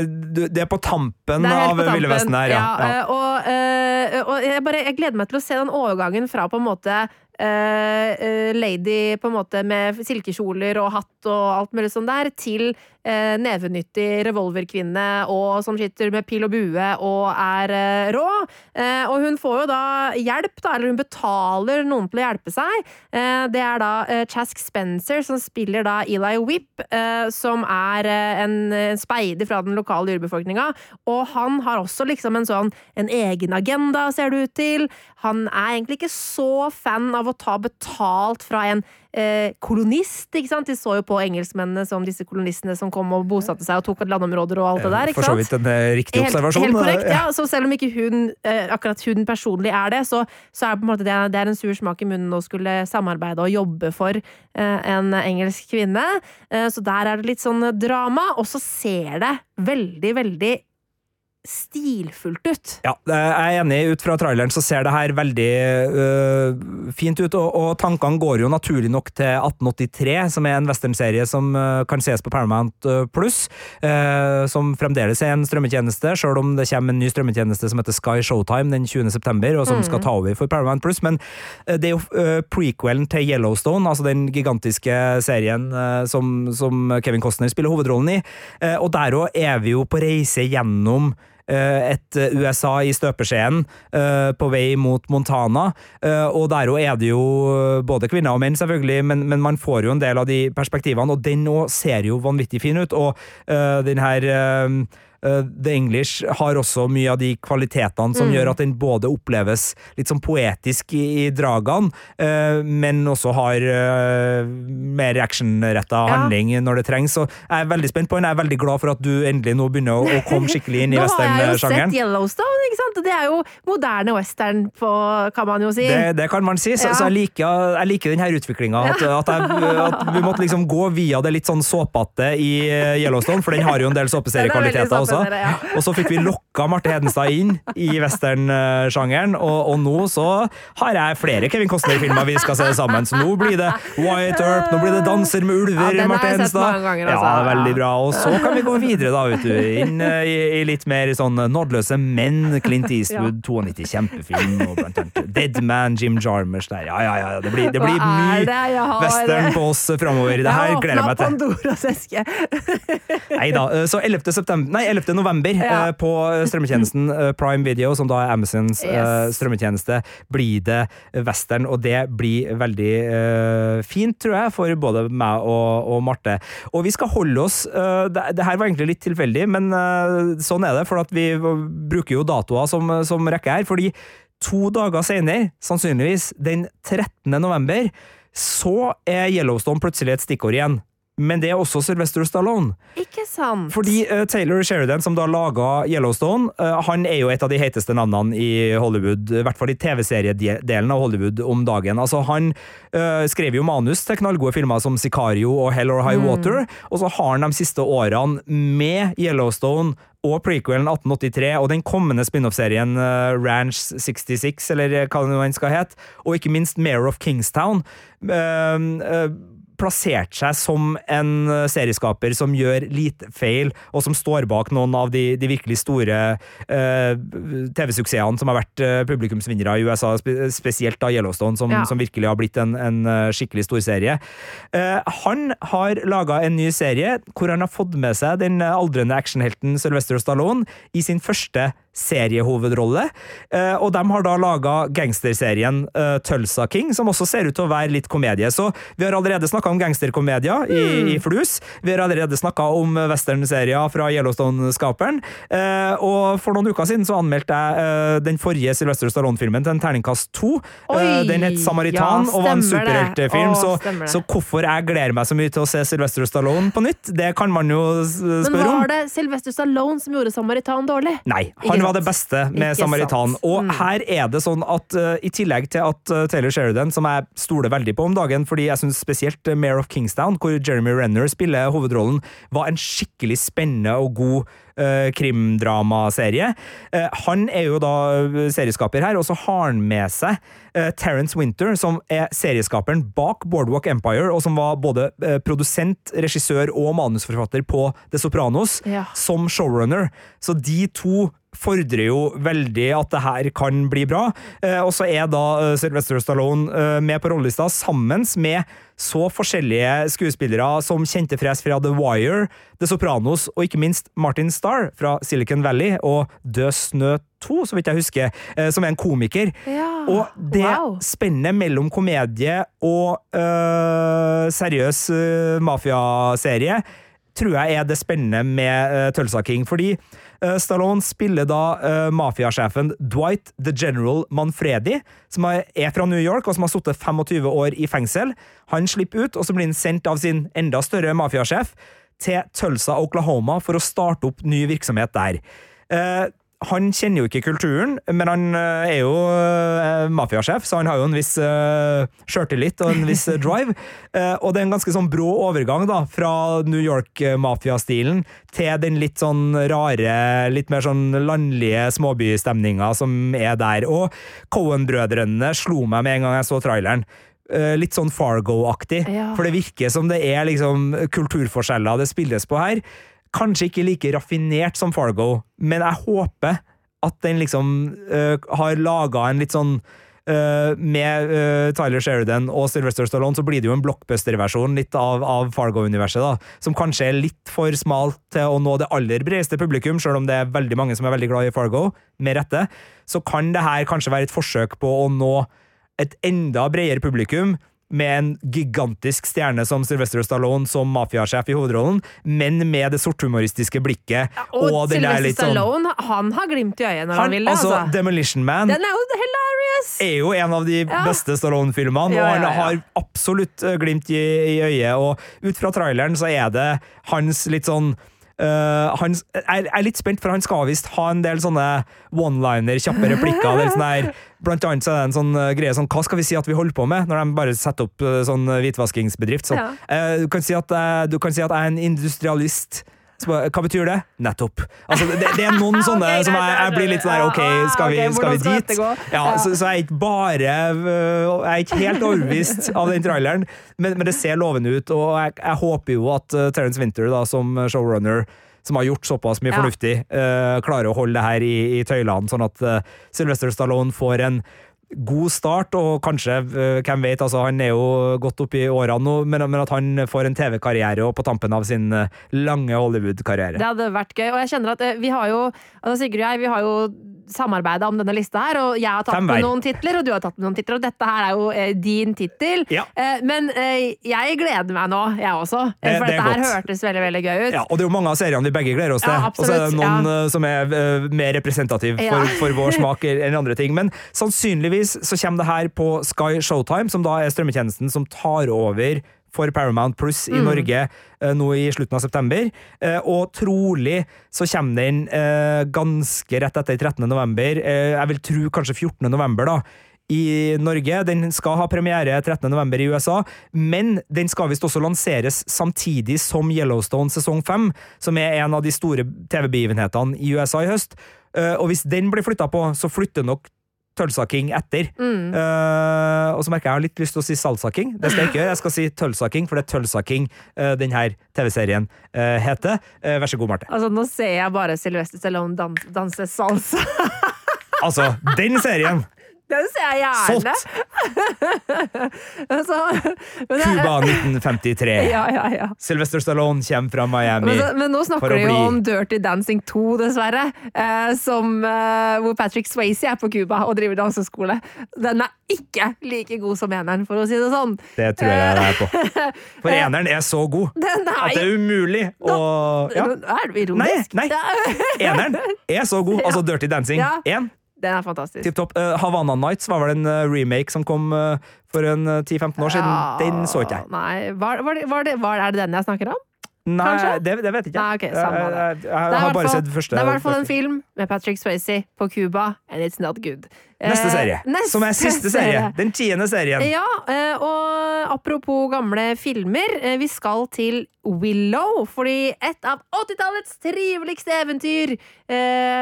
det, er på tampen av Ville Vesten her, ja. ja. Uh, og, uh, og jeg, bare, jeg, gleder meg til å se den overgangen fra på en måte lady på en måte med silkekjoler og hatt og alt mulig sånn der, til eh, nevenyttig revolverkvinne og som sitter med pil og bue og er eh, rå. Eh, og hun får jo da hjelp, da, eller hun betaler noen til å hjelpe seg. Eh, det er da eh, Chask Spencer som spiller da Eli Whip, eh, som er en, en speider fra den lokale urbefolkninga. Og han har også liksom en sånn en egen agenda, ser det ut til. Han er egentlig ikke så fan av å ta betalt fra en eh, kolonist. ikke sant? De så jo på engelskmennene som disse kolonistene som kom og bosatte seg og tok landområder og alt det der. ikke sant? For så vidt en eh, riktig observasjon. Helt, helt korrekt, ja. Så selv om ikke hun, eh, akkurat hun personlig er det, så, så er det på en måte det, det er en sur smak i munnen å skulle samarbeide og jobbe for eh, en engelsk kvinne. Eh, så der er det litt sånn drama. Og så ser det veldig, veldig stilfullt ut. Ja, jeg er enig. Ut fra traileren så ser det her veldig øh, fint ut, og, og, tankene går jo naturlig nok til 1883, som er en westernserie som øh, kan ses på Paramount øh, Pluss, øh, som fremdeles er en strømmetjeneste, sjøl om det kommer en ny strømmetjeneste som heter Sky Showtime den 20. september, og som mm. skal ta over for Paramount Pluss. Men øh, det er jo øh, prequelen til Yellowstone, altså den gigantiske serien som, som, Kevin Costner spiller hovedrollen i, og der òg er vi jo på reise gjennom et eh, USA i støpeskjeen eh, på vei mot Montana. Og der er det jo både kvinner og menn, selvfølgelig, men, men, man får jo en del av de perspektivene, og den òg ser jo vanvittig fin ut. Og den her The English har også mye av de kvalitetene som mm. gjør at den både oppleves litt sånn poetisk i, i dragene, uh, men også har uh, mer actionretta ja. handling når det trengs. Så jeg er veldig spent på den. Jeg er veldig glad for at du endelig nå begynner å, komme skikkelig inn i westernsjangeren. Nå har jeg jo sett Yellowstone, ikke sant? Det er jo moderne western, på, kan man jo si. Det, det kan man si, så, ja. så jeg, liker, jeg liker denne utviklinga. At, at, at, vi måtte liksom gå via det litt sånn såpete i Yellowstone, for den har jo en del såpeseriekvaliteter også. Ja. Og så fikk vi lokka Marte Hedenstad inn i westernsjangeren, og, og, nå så har jeg flere Kevin Costner-filmer vi skal se sammen. Så nå blir det White Earp, nå blir det Danser med ulver, ja, Marte Hedenstad. Altså. Ja, veldig bra. Og så kan vi gå videre, da, vet du. Inn eh, i, i litt mer sånn nådeløse menn. Clint Eastwood, 92, kjempefilm. Og blant annet Dead Man, Jim Jarmers der. Ja, ja, ja. Det blir, det blir mye western på oss framover. Det her gleder jeg meg til. Nei da. Eh, så 11. september Nei, 11 november ja. uh, på strømmetjenesten uh, Prime Video, som da er Amazons uh, strømmetjeneste, blir det western, og det blir veldig fint, tror jeg, for både meg og, og Marte. Og vi skal holde oss det, det, her var egentlig litt tilfeldig, men sånn er det, for at vi bruker jo datoer som, som rekke her. fordi to dager senere, sannsynligvis den 13. november, så er Yellowstone plutselig et stikkord igjen men det er også Sylvester Stallone. Ikke sant? Fordi uh, Taylor Sheridan, som da laga Yellowstone, uh, han er jo et av de heiteste navnene i Hollywood, i hvert fall i TV-seriedelen av Hollywood om dagen. Altså, han uh, skrev jo manus til knallgode filmer som Sicario og Hell or High mm. Water, og så har han de siste årene med Yellowstone og prequelen 1883 og den kommende spin-off-serien Ranch 66, eller hva det nå skal hete, og ikke minst Mayor of Kingstown. Uh, plassert seg som en eh, serieskaper som gjør lite feil, og som står bak noen av de, de virkelig store uh, TV-suksessene som har vært uh, publikumsvinnere i USA, spesielt da Yellowstone, som, Ja. som virkelig har blitt en, en uh, skikkelig storserie. Uh, han har laga en ny serie hvor han har fått med seg den aldrende actionhelten Sylvester Stallone i sin første seriehovedrolle, uh, og de har da laga gangsterserien uh, Tulsa King, som også ser ut til å være litt komedie. Så vi har allerede snakka om gangsterkomedier i, i Flus. Vi har allerede snakka om westernserier fra Yellowstone-skaperen. Eh, og for noen uker siden så anmeldte jeg eh, den forrige Sylvester Stallone-filmen til en terningkast to. Eh, den het Samaritan ja, og var en. Å, Så, så hvorfor jeg gleder meg så mye til å se Sylvester Stallone på nytt, det kan man jo Men spørre om. var det Sylvester Stallone som gjorde Samaritan dårlig? Nei, han var det beste med Ikke Samaritan. sant. Mm. Og her er det sånn at uh, i tillegg til at uh, Taylor Sheridan, som jeg stoler veldig på om dagen, fordi jeg syns spesielt uh, Mayor of Kingstown, hvor Jeremy Renner spiller hovedrollen, var en skikkelig spennende og god krimdramaserie. Han er jo da serieskaper her, og så har han med seg Terence Winter, som er serieskaperen bak Boardwalk Empire, og som var både produsent, regissør og manusforfatter på The Sopranos, Ja. som showrunner. Så de to fordrer jo veldig at det her kan bli bra. Eh, og så er da eh, Sylvester Stallone eh, med på rollelista sammen med så forskjellige skuespillere som kjente fres fra The Wire, The Sopranos og ikke minst Martin Starr fra Silicon Valley og Død snø 2, så vidt jeg husker, som er en komiker. Ja, Og det wow. spennet mellom komedie og øh, seriøs øh, mafiaserie tror jeg er det spennende med uh, Tølsa King. Fordi Stallone spiller da uh, mafiasjefen Dwight the General Manfredi, som er fra New York og som har sittet 25 år i fengsel. Han slipper ut, og så blir han sendt av sin enda større mafiasjef til Tulsa, Oklahoma, for å starte opp ny virksomhet der. Eh, han kjenner jo ikke kulturen, men han eh, er jo uh, mafiasjef, så han har jo en viss uh, sjøltillit og en viss drive. Uh, og det er en ganske sånn brå overgang da, fra New York-mafiastilen til den litt sånn rare, litt mer sånn landlige småbystemninga som er der. Og Cohen-brødrene slo meg med en gang jeg så traileren. Litt sånn Fargo-aktig, Ja. for det virker som det er liksom kulturforskjeller det spilles på her. Kanskje ikke like raffinert som Fargo, men jeg håper at den liksom uh, har laga en litt sånn uh, Med uh, Tyler Sheridan og Sylvester Stallone så blir det jo en blockbuster-versjon litt av, av Fargo-universet, da, som kanskje er litt for smalt til å nå det aller bredeste publikum, sjøl om det er veldig mange som er veldig glad i Fargo, med rette. Så kan det her kanskje være et forsøk på å nå et enda bredere publikum, med en gigantisk stjerne som Sylvester Stallone som mafiasjef i hovedrollen, men med det sorthumoristiske blikket. Og, og der Sylvester sånn- Stallone, han har glimt i øyet når han, han, vil det. altså, Altså. Demolition Man Den er jo hilarious! er jo en av de Ja. beste Stallone-filmene, Ja, og han ja, ja. har absolutt eh, glimt i, i øyet. Og ut fra traileren så er det hans litt sånn eh, han jeg er litt spent, for han skal visst ha en del sånne one-liner, kjappe replikker. Det er sånn der, blant annet så er det en sånn eh, greie sånn Hva skal vi si at vi holder på med, når de bare setter opp eh, sånn hvitvaskingsbedrift? Sånn, Ja. Uh, du, kan si at, uh, du kan si at jeg er en industrialist. Bare, Hva betyr det? Nettopp. Altså, det, det er noen sånne okay, som jeg, jeg blir litt sånn der, OK, skal vi, skal vi dit? Ja, så, så jeg er ikke bare øh, Jeg er ikke helt overbevist av den traileren, men, men det ser lovende ut, og jeg, jeg håper jo at uh, Terence Winter, da, som showrunner, som har gjort såpass mye fornuftig, øh, klarer å holde det her i, i tøylene, sånn at Sylvester Stallone får en god start, og kanskje, øh, hvem vet, altså han er jo godt opp i årene nå, men, men at han får en TV-karriere på tampen av sin øh, lange Hollywood-karriere. Det hadde vært gøy. Og jeg kjenner at eh, vi har jo altså Sigrid og jeg vi har jo samarbeida om denne lista her, og jeg har tatt med noen titler, og du har tatt med noen titler, og dette her er jo eh, din tittel. Ja. Eh, men eh, jeg gleder meg nå, jeg også. Eh, Eh, For det dette her godt. hørtes veldig, veldig gøy ut. Ja, og det er jo mange av seriene vi begge gleder oss til. Ja, og så er det noen ja. øh, som er uh, mer representativ for, for vår smak enn andre ting. Men sannsynligvis så kommer det her på Sky Showtime, som da er strømmetjenesten som tar over for Paramount Pluss Mm. i Norge eh, nå i slutten av september. Eh, og trolig så kommer den eh, ganske rett etter 13. november. Jeg vil tro kanskje 14. november, da. I Norge. Den skal ha premiere 13. november i USA, men den skal visst også lanseres samtidig som Yellowstone sesong 5, som er en av de store TV-begivenhetene i USA i høst. Og hvis den blir flytta på, så flytter nok tøllsaking etter. Mm. Uh, og så merker jeg jeg har litt lyst til å si salsaking. Det skal jeg ikke gjøre. Jeg skal si tøllsaking, for det er tøllsaking uh, denne TV-serien uh, heter. Eh, vær så god, Marte. Altså, nå ser jeg bare Sylvester Stallone dan danse salsa. Altså, den serien! Den ser jeg gjerne. Solgt! Cuba 1953. Ja, ja, ja. Sylvester Stallone kommer fra Miami. Men, så, men nå snakker vi jo bli- om Dirty Dancing 2, dessverre. Eh, som, eh, hvor Patrick Swayze er på Cuba og driver danseskole. Den er ikke like god som eneren, for å si det sånn. Det tror jeg det er på. For eneren er så god Den at det er umulig å ja. Er du ironisk? Nei, nei. Eneren er så god. Altså Dirty Dancing Ja. 1. Den er fantastisk. Tipp topp. Uh, Havana Nights var vel en eh, remake som kom uh, for en eh, 10-15 år siden. Den så ikke jeg. Nei, var, var, det, var, det, er det den jeg snakker om? Nei, det, det vet jeg ikke. Nei, okay, samme jeg, jeg, jeg, har bare sett første. Det er i hvert fall en film med Patrick Swayze på Cuba, and it's not good. Neste Eh, serie, neste som er siste serie. Den tiende serien. Ja, eh, og apropos gamle filmer, eh, vi skal til Willow, fordi et av 80-tallets triveligste eventyr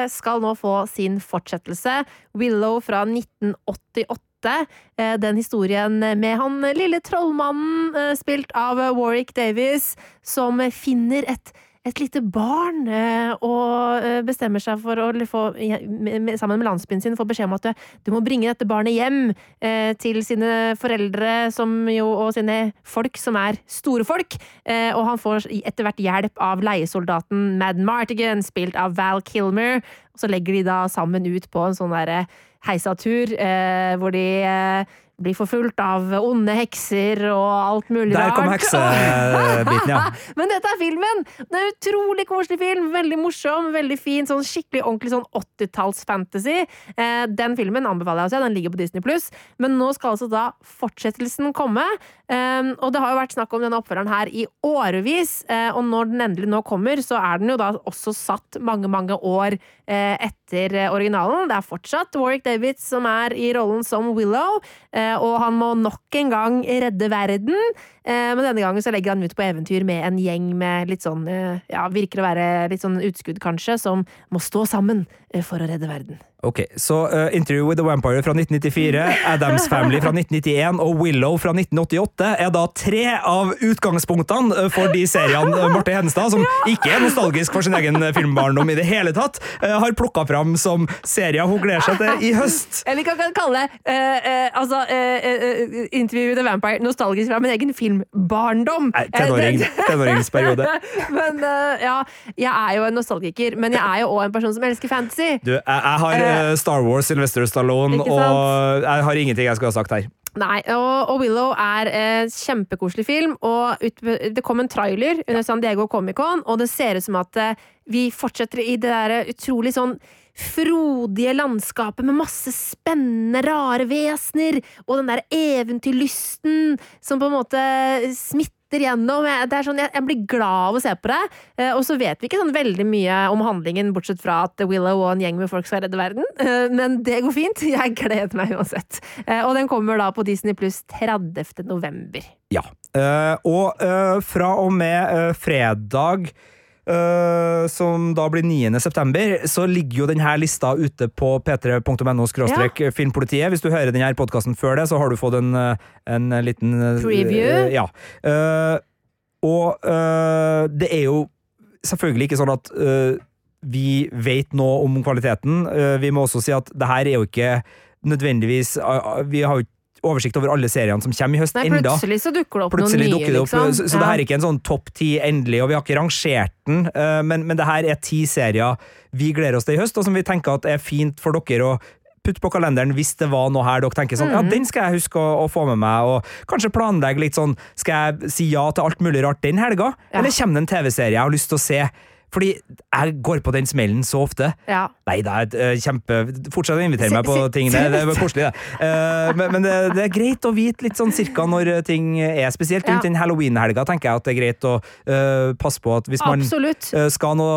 skal nå få sin fortsettelse. Willow fra 1988. Eh, Den historien med han lille trollmannen, eh, spilt av Warwick Davies, som finner et et lite barn eh, og eh, bestemmer seg for å få, sammen med landsbyen sin få beskjed om at du, du må bringe dette barnet hjem eh, til sine foreldre jo, og sine folk som er store folk. Eh, og han får etter hvert hjelp av leiesoldaten Mad Martigan, spilt av Val Kilmer. Og så legger de da sammen ut på en sånn derre heisatur eh, hvor de eh, blir forfulgt av onde hekser og alt mulig Der kom rart. heksebiten, ja. Men dette er filmen! Det er en utrolig koselig film. Veldig morsom, veldig fin. Sånn skikkelig ordentlig sånn 80-talls-fantasy. Eh, den filmen anbefaler jeg å se. Den ligger på Disney Pluss. Men nå skal altså da fortsettelsen komme. Eh, og det har jo vært snakk om denne oppfølgeren her i årevis. uh, og når den endelig nå kommer, så er den jo da også satt mange, mange år uh, etter originalen. Det er fortsatt Warwick Davids som er i rollen som Willow, uh, og han må nok en gang redde verden. Men denne gangen så legger han ut på eventyr med en gjeng med litt sånn Ja, virker å være litt sånn utskudd, kanskje, som må stå sammen for å redde verden. Ok, så uh, Interview with the Vampire fra 1994, Adams Family fra 1991 og Willow fra 1988 er da tre av utgangspunktene eh, for de seriene eh, Marte Hedenstad, som ikke er nostalgisk for sin egen filmbarndom i det hele tatt, uh, har plukka fram som serier hun gleder seg til i høst. Eller kan kan kalle det uh, altså, Interview with the Vampire nostalgisk fra min egen filmbarndom. Tenåring, tenåringsperiode. men ja, jeg er jo en nostalgiker, men jeg er jo òg en person som elsker fantasy. Du, jeg, jeg har eh, Star Wars, Sylvester Stallone, og jeg har ingenting jeg skulle ha sagt her. Nei, og, og Willow er en kjempekoselig film, og ut, det kom en trailer under San Diego Comic-Con, og det ser ut som at eh, vi fortsetter i det der utrolig sånn frodige landskapet med masse spennende, rare vesener, og den der eventyrlysten som på en måte smitter gjennom. Jeg, det er sånn, jeg, jeg blir glad av å se på det. Eh, og så vet vi ikke sånn veldig mye om handlingen, bortsett fra at Willow og en gjeng med folk skal redde verden. Eh, men det går fint. Jeg gleder meg uansett. Eh, og den kommer da på Disney pluss 30. november. Ja. Eh, og eh, fra og med eh, fredag eh, som da blir 9. september, så ligger jo denne lista ute på p3.no filmpolitiet. Hvis du hører denne podkasten før det, så har du fått en, eh, en liten eh, Preview. Uh, ja. Uh, og det er jo selvfølgelig ikke sånn at vi vet noe om kvaliteten. Vi må også si at det her er jo ikke nødvendigvis Vi har jo ikke oversikt over alle seriene som kommer i høst Nei, enda. plutselig så dukker det opp Plutselig noen nye, det opp, liksom. så, så det her er ikke en sånn topp ti endelig, og vi har ikke rangert den, uh, men, men det her er ti serier vi gleder oss til i høst, og som vi tenker at er fint for dere å putte på kalenderen hvis det var noe her dere tenker sånn, ja, Mhm. den skal jeg huske å, å få med meg, og kanskje planlegge litt sånn, skal jeg si ja til alt mulig rart den helga, Ja. eller kommer det en TV-serie jeg har lyst til å se? Fordi jeg går på den smellen så ofte. Ja. Nei, det er et, eh, kjempe Fortsett å invitere meg på ting. Det, det er koselig, det. Eh, men men det, det er greit å vite litt sånn cirka når ting er spesielt. Rundt Ja. den halloween-helga tenker jeg at det er greit å uh, passe på at hvis man Absolutt. eh, skal nå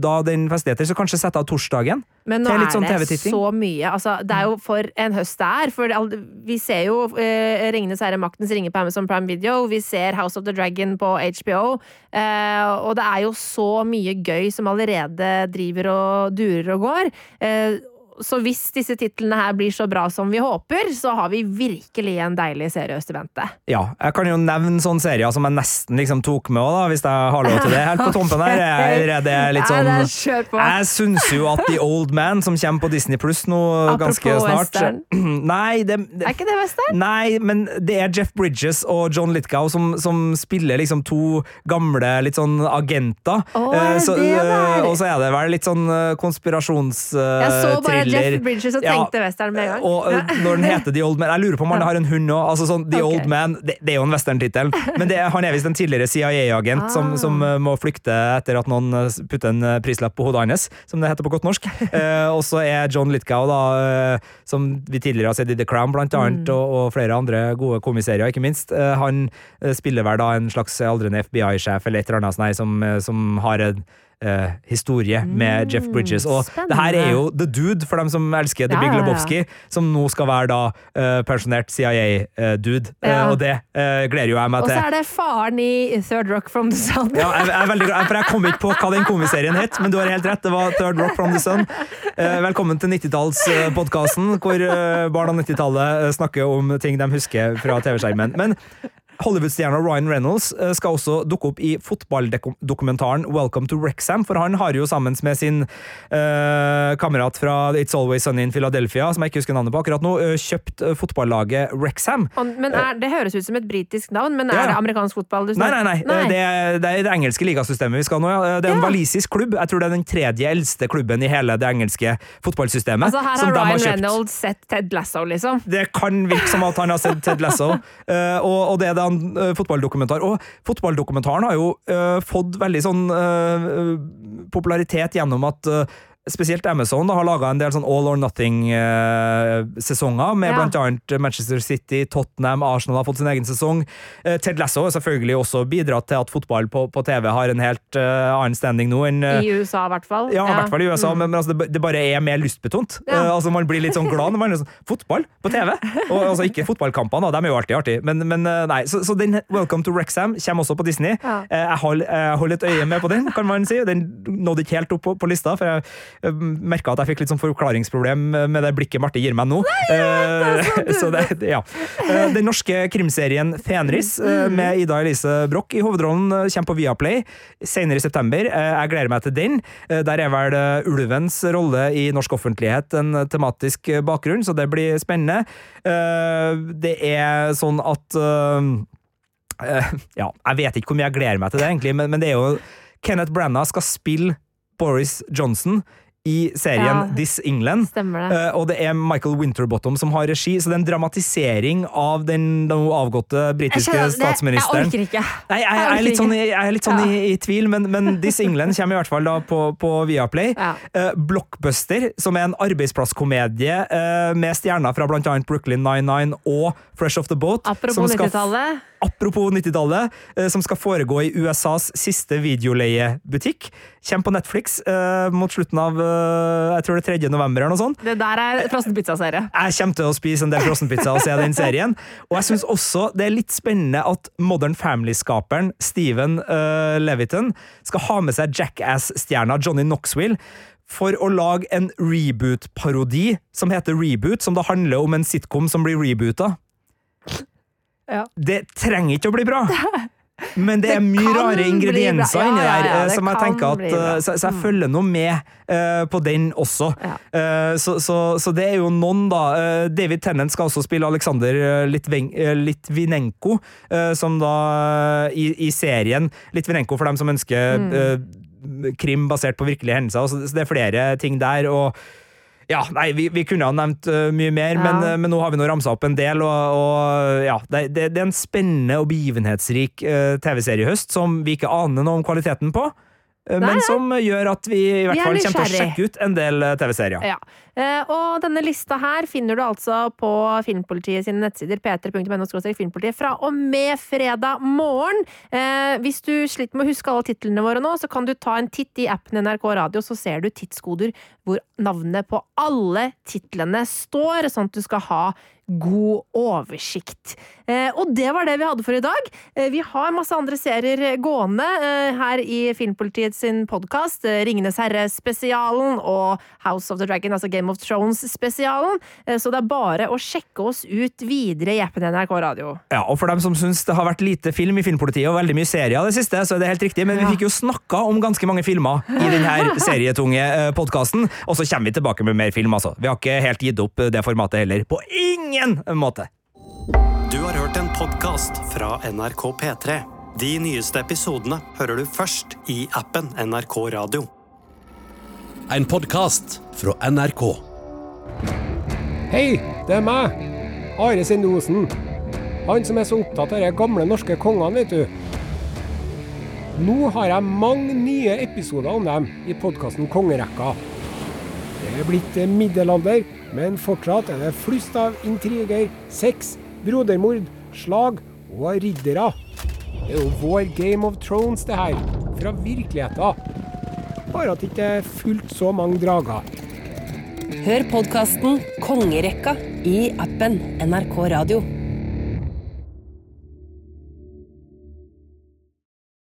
da den festligheter, så kanskje sette av torsdagen. Men nå er er sånn det så mye. Altså, det er jo for en høst det er. For vi ser jo eh, Ringenes herre, Maktens ringer på Amazon Prime Video. Vi ser House of the Dragon på HBO. Eh, og det er jo så mye gøy som allerede driver og durer og går. Så hvis disse titlene her blir så bra som vi håper, så har vi virkelig en deilig seriøst i vente. Ja, jeg kan jo nevne sånne serier som jeg nesten liksom tok med òg, hvis jeg har lov til det. Helt på tompen her. Jeg, jeg, det er litt sånn. Jeg syns jo at The Old Man, som kommer på Disney Pluss nå ganske Apropos snart western. Nei, det, det, Er ikke det western? Nei, men det er Jeff Bridges og John Litgow som, som spiller liksom to gamle litt sånn agenter. Eh, er det så, eh, og så er det vel litt sånn eh, Konspirasjonsthriller. Jeff Bridges og Ja, western med en gang. og ja. når den heter The Old Man Jeg lurer på om han har en hund òg. Altså sånn, The okay. Old Man det, det er jo en western-tittel, men det, han er visst en tidligere CIA-agent som, Ah. som som, må flykte etter at noen eh, putter en eh, prislapp på hodet hans, som det heter på godt norsk. Eh, og så er John Lithgow, da, eh, som vi tidligere har sett i The Crown, blant annet, Mm. og, og flere andre gode komiserier, ikke minst. Eh, han eh, spiller vel da en slags aldrende FBI-sjef eller et eller annet sånt, som, eh, som har en eh, historie med Mm, Jeff Bridges. Og det her er jo The Dude, for dem som elsker The Ja, Big. Lebowski, som nå skal være da uh, pensjonert CIA-dude. Ja. og det eh, gleder jo jeg meg til. Og så er det faren i Third Rock from the Sun. Ja, jeg, jeg er veldig glad, for jeg kom ikke på hva den komiserien het, men du har helt rett. Det var Third Rock from the Sun. Eh, velkommen til 90-tallspodkasten, hvor eh, barn av 90-tallet eh, snakker om ting de husker fra TV-skjermen. Men Hollywood-stjerna Ryan Reynolds eh, skal også dukke opp i fotballdokumentaren Welcome to Wrexham, for han har jo sammen med sin eh, kamerat fra It's Always Sunny in Philadelphia, som jeg ikke husker navnet på akkurat nå, eh, kjøpt fotballaget Wrexham. Men er, Det høres ut som et britisk navn, men er Ja, det amerikansk fotball Nei, snakker nei, nei. Det, er, det er det engelske ligasystemet vi skal nå. Ja. Det er en Ja. walisisk klubb. Jeg tror det er den tredje eldste klubben i hele det engelske fotballsystemet. Altså Her har Ryan kjøpt. Reynolds sett Ted Lasso, liksom. Det kan virke som at han har sett Ted Lasso, uh, og, og det er da en uh, fotballdokumentar. Og fotballdokumentaren har jo uh, fått veldig sånn eh, popularitet gjennom at Spesielt Amazon da, har laga en del sånn all or nothing-sesonger, med Ja. annet Manchester City, Tottenham, Arsenal har fått sin egen sesong. Eh, Ted Lasso har selvfølgelig også bidratt til at fotball på, på TV har en helt eh, annen standing nå enn eh, I USA, i hvert fall. ja, i hvert fall i USA, Mm. men, men altså, det, det bare er mer lystbetont. Ja. Eh, altså, man blir litt sånn glad når man er sånn Fotball på TV! Og altså, Ikke fotballkampene, de er jo alltid artige, men, men eh, nei. Så, så den Welcome to Rexham kommer også på Disney. Ja. Eh, Jeg holder, holder et øye med på den, kan man si. Den nådde ikke helt opp på, på lista, for jeg merka at jeg fikk litt sånn forklaringsproblem med det blikket Marte gir meg nå. Eh, så det, ja. Eh, Den norske krimserien Fenris Mm. eh, med Ida Elise Broch i hovedrollen eh, kommer på Viaplay senere i september. Eh, Jeg gleder meg til den. Eh, Der er vel eh, ulvens rolle i norsk offentlighet en eh, tematisk eh, bakgrunn, så det blir spennende. Eh, Det er sånn at eh, eh, Ja, jeg vet ikke hvor mye jeg gleder meg til det, egentlig, men, men det er jo Kenneth Branagh skal spille Boris Johnson i serien Ja. This England. Det. Eh, og det er Michael Winterbottom som har regi, så det er en dramatisering av den den avgåtte britiske statsministeren. Jeg orker ikke. Nei, jeg, jeg, Jeg er litt sånn, i- jeg er litt sånn Ja. i, i tvil, men, men This England kommer i hvert fall da på, på Viaplay. Ja. Uh, Blockbuster, som er en arbeidsplasskomedie uh, med stjerner fra annet Brooklyn 99 og Fresh Off The Boat. Apropos 90-tallet. Apropos 90-tallet, eh, som skal foregå i USAs siste videoleiebutikk. Kjem på Netflix mot slutten av jeg tror det er 3. november eller noe sånt. Det der er frossen pizza-serie. Jeg kommer til å spise en del frossenpizza og se den serien. Og jeg syns også det er litt spennende at Modern Family-skaperen Steven uh, Leviton skal ha med seg Jackass-stjerna Johnny Knoxville for å lage en reboot-parodi som heter Reboot, som da handler om en sitcom som blir reboota. Ja. Det trenger ikke å bli bra! Men det er mye rare ingredienser. Ja, inni ja, der, ja, eh, det som jeg tenker at eh, Så, så jeg Mm. følger nå med uh, på den også. Ja. Eh, så, så, så det er jo noen, da. Uh, David Tennant skal også spille Alexander eh, Litven, Litvinenko, som da i, i serien Litvinenko for dem som ønsker Mm. krim basert på virkelige hendelser. Så, så det er flere ting der. og ja, nei, vi, vi kunne ha nevnt uh, mye mer, Ja. men, uh, men nå har vi nå ramsa opp en del. Og, og ja, det, det, det er en spennende og begivenhetsrik uh, TV-serie i høst som vi ikke aner noe om kvaliteten på. Uh, men som gjør at vi i hvert er fall kommer til å sjekke ut en del uh, TV-serier. Ja. Eh, og denne lista her finner du altså på Filmpolitiet sine nettsider p3.no filmpolitiet fra og med fredag morgen. Eh, hvis du sliter med å huske alle titlene våre nå, så kan du ta en titt i appen NRK Radio, så ser du tidskoder hvor navnet på alle titlene står, sånn at du skal ha god oversikt. Eh, og det var det vi hadde for i dag. Eh, vi har masse andre serier gående eh, her i Filmpolitiet sin podkast. Ringenes herre-spesialen og House of the Dragon, altså Game of Thrones-spesialen. Så det er bare å sjekke oss ut videre i appen NRK Radio. Ja, og for dem som syns det har vært lite film i Filmpolitiet og veldig mye serier det siste, så er det helt riktig, men vi fikk jo snakka om ganske mange filmer i denne serietunge podkasten, og så kommer vi tilbake med mer film, altså. Vi har ikke helt gitt opp det formatet heller. På ingen måte! Du har hørt en podkast fra NRK P3. De nyeste episodene hører du først i appen NRK Radio. En podkast fra NRK. Hei, det er meg. Are Sindosen. Han som er så opptatt av de gamle norske kongene, vet du. Nå har jeg mange nye episoder om dem i podkasten Kongerekka. Det er blitt middelalder, men fortsatt er det flust av intriger, sex, brodermord, slag og riddere. Det er jo vår Game of Thrones, det her. Fra virkeligheten. Bare at det ikke er fullt så mange drager. Hør podkasten Kongerekka i appen NRK Radio.